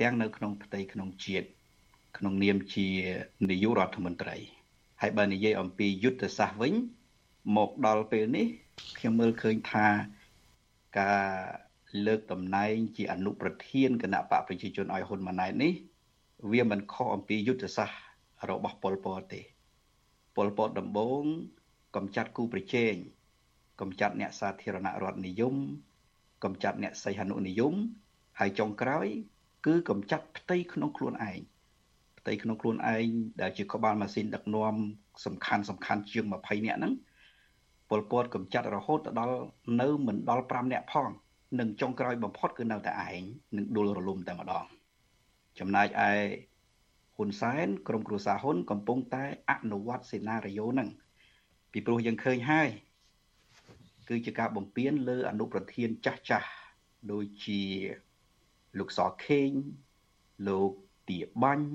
ទាំងនៅក្នុងផ្ទៃក្នុងជាតិ ក្នុងនាមជានាយករដ្ឋមន្ត្រីហើយបើនិយាយអំពីយុទ្ធសាស្ត្រវិញមកដល់ពេលនេះខ្ញុំមើលឃើញថាការលើកតំណែងជាអនុប្រធានគណៈបកប្រជាជនឲ្យហ៊ុនម៉ាណែតនេះវាមិនខុសអំពីយុទ្ធសាស្ត្ររបស់ប៉ុលពតទេប៉ុលពតដំបងកំចាត់គូប្រជែងកំចាត់អ្នកសាធារណរដ្ឋនិយមកំចាត់អ្នកសីហនុនិយមហើយចុងក្រោយ គឺកំចាត់ផ្ទៃក្នុងខ្លួនឯង ផ្ទៃក្នុងខ្លួនឯងដែលជាក្បាលម៉ាស៊ីនដឹកនាំសំខាន់សំខាន់ជាង20នាក់ហ្នឹងពលពតកំចាត់រហូតដល់នៅមិនដល់5នាក់ផងនិងចុងក្រោយបំផុតគឺនៅតែឯងនឹងដួលរលំតែម្ដងចំណែកឯហ៊ុនសែនក្រុមគ្រួសារហ៊ុនកំពុងតែអនុវត្តសេណារីយ៉ូហ្នឹងពីព្រោះយើងឃើញហើយគឺជាការបំពេញលើអនុប្រធានចាស់ចាស់ដូចជាលោកសខេងលោកទាបាញ់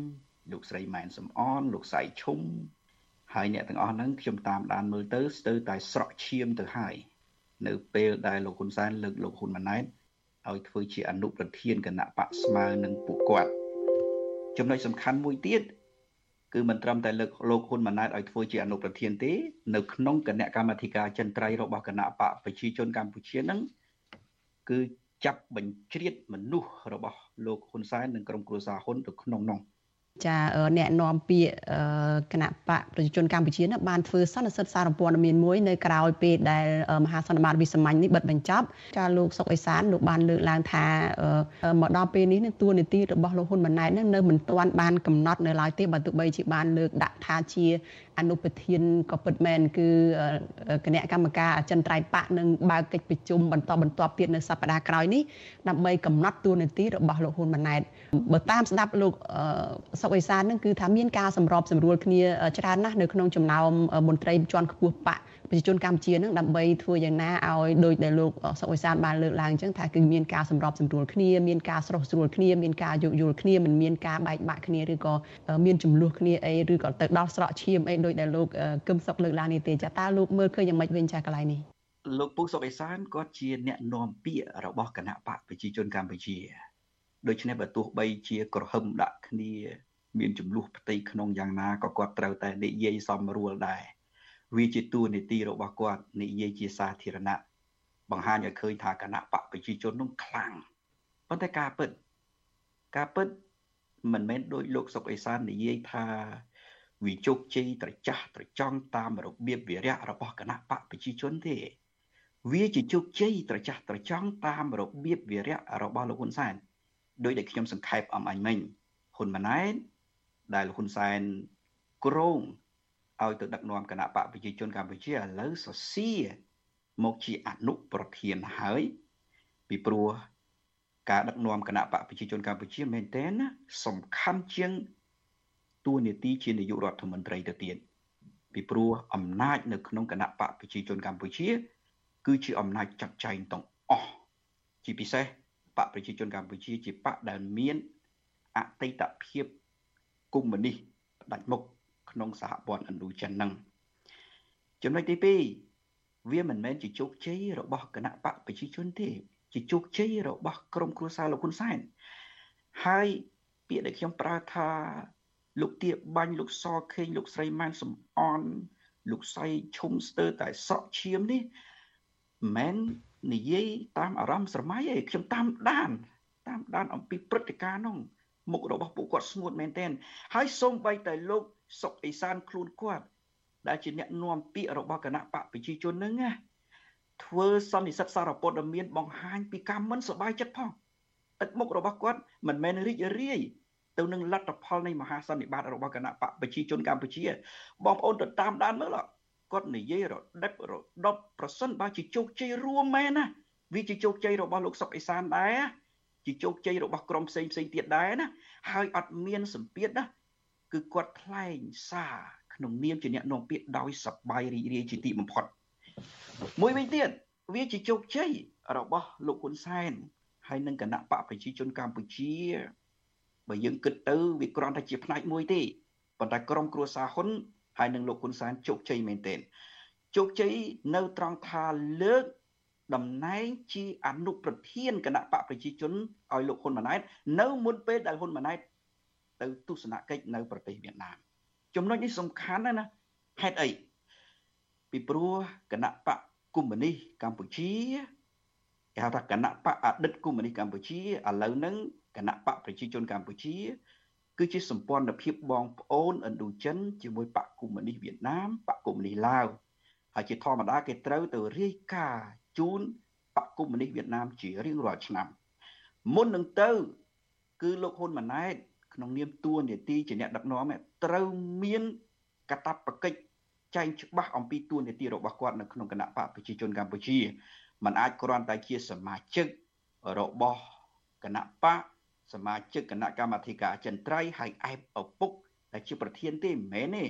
លោកស្រីម៉ែនសំអនលោកសៃឈុំហើយអ្នកទាំងអស់ហ្នឹងខ្ញុំតាមដានមើលទៅស្ទើរតែស្រក់ឈាមទៅហើយនៅពេលដែលលោកហ៊ុនសែនលើកលោកហ៊ុនម៉ាណែតឲ្យធ្វើជាអនុប្រធានគណៈបកស្មើនឹងពួកគាត់ចំណុចសំខាន់មួយទៀតគឺមិនត្រឹមតែលើកលោកហ៊ុនម៉ាណែតឲ្យធ្វើជាអនុប្រធានទេនៅក្នុងគណៈកម្មាធិការចិនត្រៃរបស់គណៈបកប្រជាជនកម្ពុជានឹងគឺចាប់បញ្ជ្រៀតមនុស្សរបស់លោកហ៊ុនសែននិងក្រុមគ្រួសារហ៊ុនទៅក្នុងនោះ ចាអ្នកនាំពាក្យគណៈបកប្រជាជនកម្ពុជាណាបានធ្វើសន្និសីទសារព័ត៌មានមួយនៅក្រៅពេលដែលមហាសន្និបាតវិសាមញ្ញនេះបិទបញ្ចប់ចាលោកសុកអេសានលោកបានលើកឡើងថាមកដល់ពេលនេះនឹងតួនាទីរបស់លោកហ៊ុនម៉ាណែតនឹងនៅមិនទាន់បានកំណត់នៅឡើយទេបើទោះបីជាបានលើកដាក់ថាជាអនុប្រធានក៏ពិតមែនគឺគណៈកម្មការអចិន្ត្រៃយ៍បកនឹងបើកកិច្ចប្រជុំបន្តបន្ទាប់ទៀតនៅសប្តាហ៍ក្រោយនេះដើម្បីកំណត់តួនាទីរបស់លោកហ៊ុនម៉ាណែតបើតាមស្ដាប់លោកសុកអេសាននឹងគឺថាមានការសម្របសម្រួលគ្នាច្រើនណាស់នៅក្នុងចំណោមមន្ត្រីជាន់ខ្ពស់បកប្រជាជនកម្ពុជានឹងដើម្បីធ្វើយ៉ាងណាឲ្យដោយដែលលោកសុកវិសាលបានលើកឡើងអញ្ចឹងថាគឺមានការសម្របសម្រួលគ្នាមានការស្រោះស្រួលគ្នាមានការយោគយល់គ្នាមិនមានការបែកបាក់គ្នាឬក៏មានចំនួនគ្នាអីឬក៏ទៅដល់ស្រកឈាមអីដោយដែលលោកកឹមសុកលើកឡើងនេះទេចាតើលោកមើលឃើញយ៉ាងម៉េចវិញចាកន្លែងនេះលោកពូសុកអេសានគាត់ជាអ្នកនាំពាក្យរបស់គណៈបកប្រជាជនកម្ពុជាដូច្នេះបើទោះបីជាក្រហឹមដាក់គ្នា មានចំនួនផ្ទៃក្នុងយ៉ាងណាក៏គាត់ត្រូវតែនិយាយសមរួលដែរវាជាតួនាទីរបស់គាត់និយាយជាសាធារណៈបង្ហាញឲ្យឃើញថាគណៈបកប្រជាជននោះខ្លាំងប៉ុន្តែការពិត ការពិតមិនមែនដោយលោកសុកអេសាននិយាយថាវាជោគជ័យត្រចះត្រចង់តាមរបៀបវិរៈរបស់គណៈបកប្រជាជនទេ វាជាជោគជ័យត្រចះត្រចង់តាមរបៀបវិរៈរបស់លោកហ៊ុនសែនដោយដែលខ្ញុំសង្ខេបអំអញមិញហ៊ុនម៉ាណែត ដែលហ៊ុនសែនក្រងឲ្យទៅដឹកនាំគណៈបកប្រជាជនកម្ពុជាឥឡូវសសៀមកជាអនុប្រធានហើយពីព្រោះការដឹកនាំគណៈបកប្រជាជនកម្ពុជាមែនទែនណាសំខាន់ជាងតួនាទីជានាយករដ្ឋមន្ត្រីទៅទៀតពីព្រោះអំណាចនៅក្នុងគណៈបកប្រជាជនកម្ពុជា គឺជាអំណាចចាត់ចែងទាំងអស់ជាពិសេសបកប្រជាជនកម្ពុជាជាបកដែលមានអតីតភាព កុម្មុយនីសផ្ដាច់មុខក្នុងសហព័ន្ធឥណ្ឌូចិននឹងចំណុចទី2វាមិនមែនជាជោគជ័យរបស់គណៈបកប្រជាជនទេ ជាជោគជ័យរបស់ក្រុមគ្រួសារលោកហ៊ុនសែនហើយពាក្យដែលខ្ញុំប្រើថាលោកទាបាញ់លោកសខេងលោកស្រីម៉ែនសំអនលោកសៃឈុំស្ទើរតែស្រក់ឈាមនេះមិននិយាយតាមអារម្មណ៍ស្រមៃឯងខ្ញុំតាមដាន តាមដានអំពីព្រឹត្តិការណ៍នោះ មុខរបស់ពួកគាត់ស្ងួតមែនទែនហើយសូម្បីតែលោកសុកអេសានខ្លួនគាត់ដែលជាអ្នកនាំពាក្យរបស់គណៈបកប្រជាជននឹងណាធ្វើសន្និសិទសារព័ត៌មានបង្ហាញពីការមិនសប្បាយចិត្តផងទឹកមុខរបស់គាត់មិនមែនរីករាយទៅនឹងលទ្ធផលនៃមហាសន្និបាតរបស់គណៈបកប្រជាជនកម្ពុជាបងប្អូនទៅតាមដានមើលគាត់និយាយរដិបរដប់ប្រសិនបើជាជោគជ័យរួមមែនណាវាជាជោគជ័យរបស់លោកសុកអេសានដែរ ជាជោគជ័យរបស់ក្រុមផ្សេងផ្សេងទៀតដែរណាហើយអត់មានសម្ពាធណាគឺគាត់ថ្លែងសារក្នុងនាមជាអ្នកនាំពាក្យដោយសប្បាយរីករាយជាទីបំផុតមួយវិញទៀតវាជាជោគជ័យរបស់លោកហ៊ុនសែនហើយនឹងគណៈបកប្រជាជនកម្ពុជាបើយើងគិតទៅវាគ្រាន់តែជាផ្នែកមួយទេប៉ុន្តែក្រុមគ្រួសារហ៊ុនហើយនឹងលោកហ៊ុនសែនជោគជ័យមែនទែនជោគជ័យនៅត្រង់ថាលើក តំណែងជាអនុប្រធានគណៈបកប្រជាជនឲ្យលោកហ៊ុនម៉ាណែតនៅមុនពេលដែលហ៊ុនម៉ាណែតទៅទស្សនកិច្ចនៅប្រទេសវៀតណាមចំណុចនេះសំខាន់ណាស់ណាហេតុអីពីព្រោះគណៈបកកុម្មុយនីសកម្ពុជាគេហៅថាគណៈបកអតីតកុម្មុយនីសកម្ពុជាឥឡូវហ្នឹងគណៈបកប្រជាជនកម្ពុជា គឺជាសម្ព័ន្ធភាពបងប្អូនឥណ្ឌូចិនជាមួយបកកុម្មុយនីសវៀតណាមបកកុម្មុយនីសឡាវហើយជាធម្មតាគេត្រូវទៅរាយការណ៍ ជូនបកកុម្មុយនីសវៀតណាមជារៀងរាល់ឆ្នាំមុននឹងទៅ គឺលោកហ៊ុនម៉ាណែត ក្នុងនាមតួនាទីជាអ្នកដឹកនាំត្រូវមានកតបកិច្ចចែងច្បាស់អំពីតួនាទីរបស់គាត់នៅក្នុងគណៈបកប្រជាជនកម្ពុជាมันអាចគ្រាន់តែជាសមាជិករបស់គណៈបកសមាជិកគណៈកម្មាធិការអចិន្ត្រៃយ៍ហើយឯបឪពុកដែលជាប្រធានទេមិនមែនទេ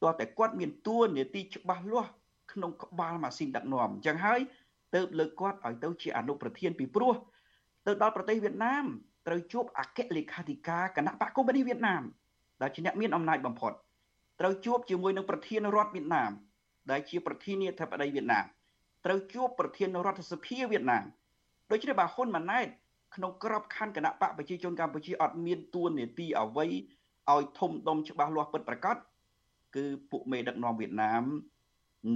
ទោះតែគាត់មានតួនាទីច្បាស់លាស់ក្នុងក្បាលម៉ាស៊ីនដឹកនាំអញ្ចឹងហើយ ទើបលើកគាត់ឲ្យទៅជាអនុប្រធានពីព្រោះទៅដល់ប្រទេសវៀតណាមត្រូវជួបអគ្គលេខាធិការគណៈបកកុម្មុយនីសវៀតណាមដែលជាអ្នកមានអំណាចបំផុតត្រូវជួបជាមួយនឹងប្រធានរដ្ឋវៀតណាមដែលជាប្រធានាធិបតីវៀតណាមត្រូវជួបប្រធានរដ្ឋសភាវៀតណាមដូច្នេះបើហ៊ុនម៉ាណែតក្នុងក្របខ័ណ្ឌគណៈបកប្រជាជនកម្ពុជាអត់មានទួនាទីអ្វីឲ្យធំដុំច្បាស់លាស់ពិតប្រាកដគឺពួកមេដឹកនាំវៀតណាម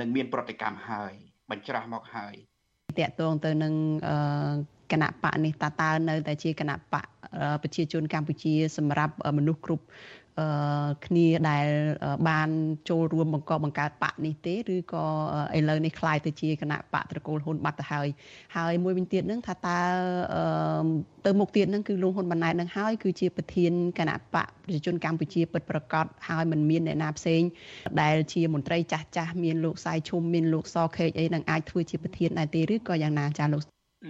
នឹងមានប្រតិកម្មហើយបញ្ច្រាស់មកហើយ តកតងទៅនឹងគណៈបកនេះតើតើនៅតែជាគណៈបកប្រជាជនកម្ពុជាសម្រាប់មនុស្សគ្រប់ គ្នាដែលបានចូលរួមបង្កបង្កើតបកនេះទេឬក៏ឥឡូវនេះคล้ายទៅជាគណៈបកត្រកូលហ៊ុនបាត់ទៅហើយហើយមួយវិញទៀតនឹងថាតើទៅមុខទៀតនឹងគឺលោកហ៊ុនម៉ាណែតនឹងហើយគឺជាប្រធានគណៈបកប្រជាជនកម្ពុជាពិតប្រកបហើយមិនមានអ្នកណាផ្សេងដែលជាមន្ត្រីចាស់ចាស់មានលោកសៃឈុំមានលោកសខេកអីនឹងអាចធ្វើជាប្រធានដែរទេឬក៏យ៉ាងណាចាលោក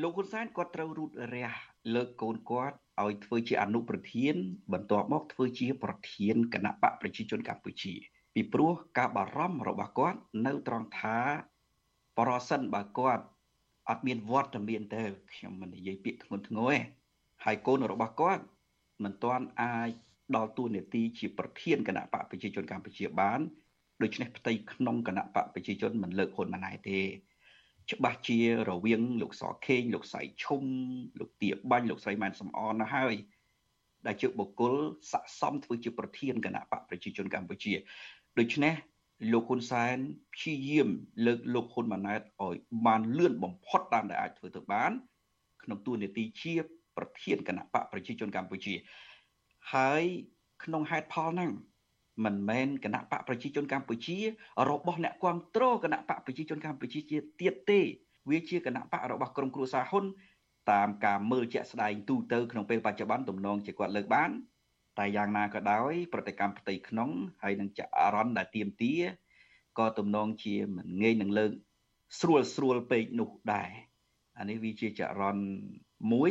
លោកហ៊ុនសែនគាត់ត្រូវរូតរះលើកកូនគាត់ ឲ្យធ្វើជាអនុប្រធាន បន្ទាប់មកធ្វើជា ប្រធានគណៈបកប្រជាជនកម្ពុជា ពីព្រោះការបារម្ភរបស់គាត់ នៅត្រង់ថាប្រសិនបើគាត់អត់មានវត្តមានទៅខ្ញុំមិននិយាយពាក្យធ្ងន់ធ្ងរទេហើយកូនរបស់គាត់មិនទាន់អាចដល់តួនាទីជាប្រធានគណៈបកប្រជាជនកម្ពុជាបានដូច្នេះផ្ទៃក្នុងគណៈបកប្រជាជនមិនលើកហ៊ុនម៉ាណែតទេ ច្បាស់ជារវាងលោកសខេងលោកសៃឈុំលោកទាបាញ់លោកស្រីម៉ែនសំអនណាហើយដែលជាបុគ្គលស័កសមធ្វើជាប្រធានគណៈបកប្រជាជនកម្ពុជាដូច្នេះលោកហ៊ុនសែនព្យាយាមលើកលោកហ៊ុនម៉ាណែតឲ្យបានលឿនបំផុតតាមដែលអាចធ្វើទៅបាន ក្នុងតួនាទីជាប្រធានគណៈបកប្រជាជនកម្ពុជាហើយក្នុងហេតុផលហ្នឹង មិនមែនគណៈបកប្រជាជនកម្ពុជា របស់អ្នកគ្រប់គ្រងគណៈបកប្រជាជនកម្ពុជាជាទៀតទេ វាជាគណៈបករបស់ក្រុមគ្រួសារហ៊ុនតាមការមើលជាក់ស្ដែងទូទៅក្នុងពេលបច្ចុប្បន្នទំនងជាគាត់លើកបាន តែយ៉ាងណាក៏ដោយប្រតិកម្មផ្ទៃក្នុងហើយនឹងចរន្តដែលទៀមទាក៏ទំនងជាមិនងាយនឹងលើកស្រួលស្រួលពេកនោះដែរអានេះវាជាចរន្តមួយ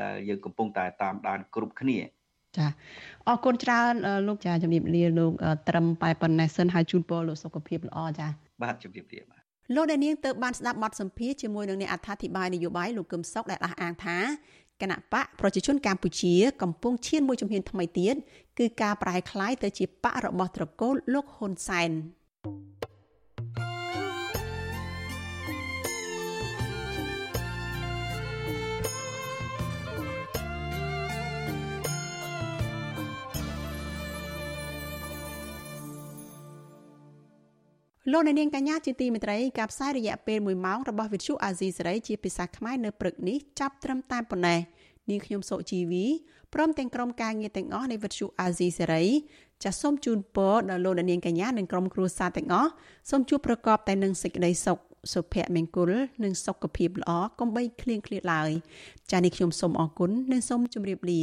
ដែលយើងកំពុងតែតាមដានគ្រប់គ្នា ចាអរគុណច្រើនលោកចាជំរាបលាលោកត្រឹមតែប៉ុណ្ណេះសិនហើយជូនពរលោកសុខភាពល្អចាបាទជំរាបលាបាទលោកអ្នកនាងទៅបានស្ដាប់បទសម្ភាសជាមួយនឹងអ្នកអត្ថាធិប្បាយនយោបាយលោកកឹមសុខដែលអះអាងថាគណៈបកប្រជាជនកម្ពុជាកំពុងឈានមួយជំហានថ្មីទៀតគឺការប្រែក្លាយទៅជាបករបស់ត្រកូលលោកហ៊ុនសែនលោក អ្នកនាងកញ្ញាជាទីមេត្រីការផ្សាយរយៈពេល1ម៉ោងរបស់វិទ្យុអាស៊ីសេរីជាភាសាខ្មែរនៅព្រឹកនេះចាប់ត្រឹមតែប៉ុណ្ណេះនាងខ្ញុំសុជីវីព្រមទាំងក្រុមការងារទាំងអស់នៃវិទ្យុអាស៊ីសេរីចាសសូមជូនពរដល់លោកអ្នកនាងកញ្ញានិងក្រុមគ្រួសារទាំងអស់សូមជួបប្រកបតែនឹងសេចក្តីសុខសុភមង្គលនិងសុខភាពល្អកុំបីឃ្លៀងឃ្លាតឡើយចាសនេះខ្ញុំសូមអរគុណនិងសូមជម្រាបលា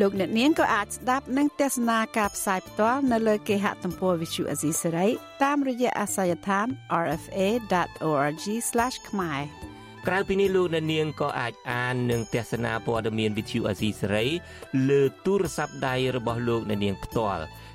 លោកអ្នកនាងក៏អាចស្ដាប់និងទស្សនាការផ្សាយផ្ទាល់នៅលើគេហទំព័រ Visual Asia សេរីតាមរយៈអាសយដ្ឋាន rfa.org/ ខ្មែរក្រៅពីនេះលោកអ្នកនាងក៏អាចអាននិងទស្សនាព័ត៌មាន Visual Asia សេរីលើទូរស័ព្ទដៃរបស់លោកអ្នកនាងផ្ទាល់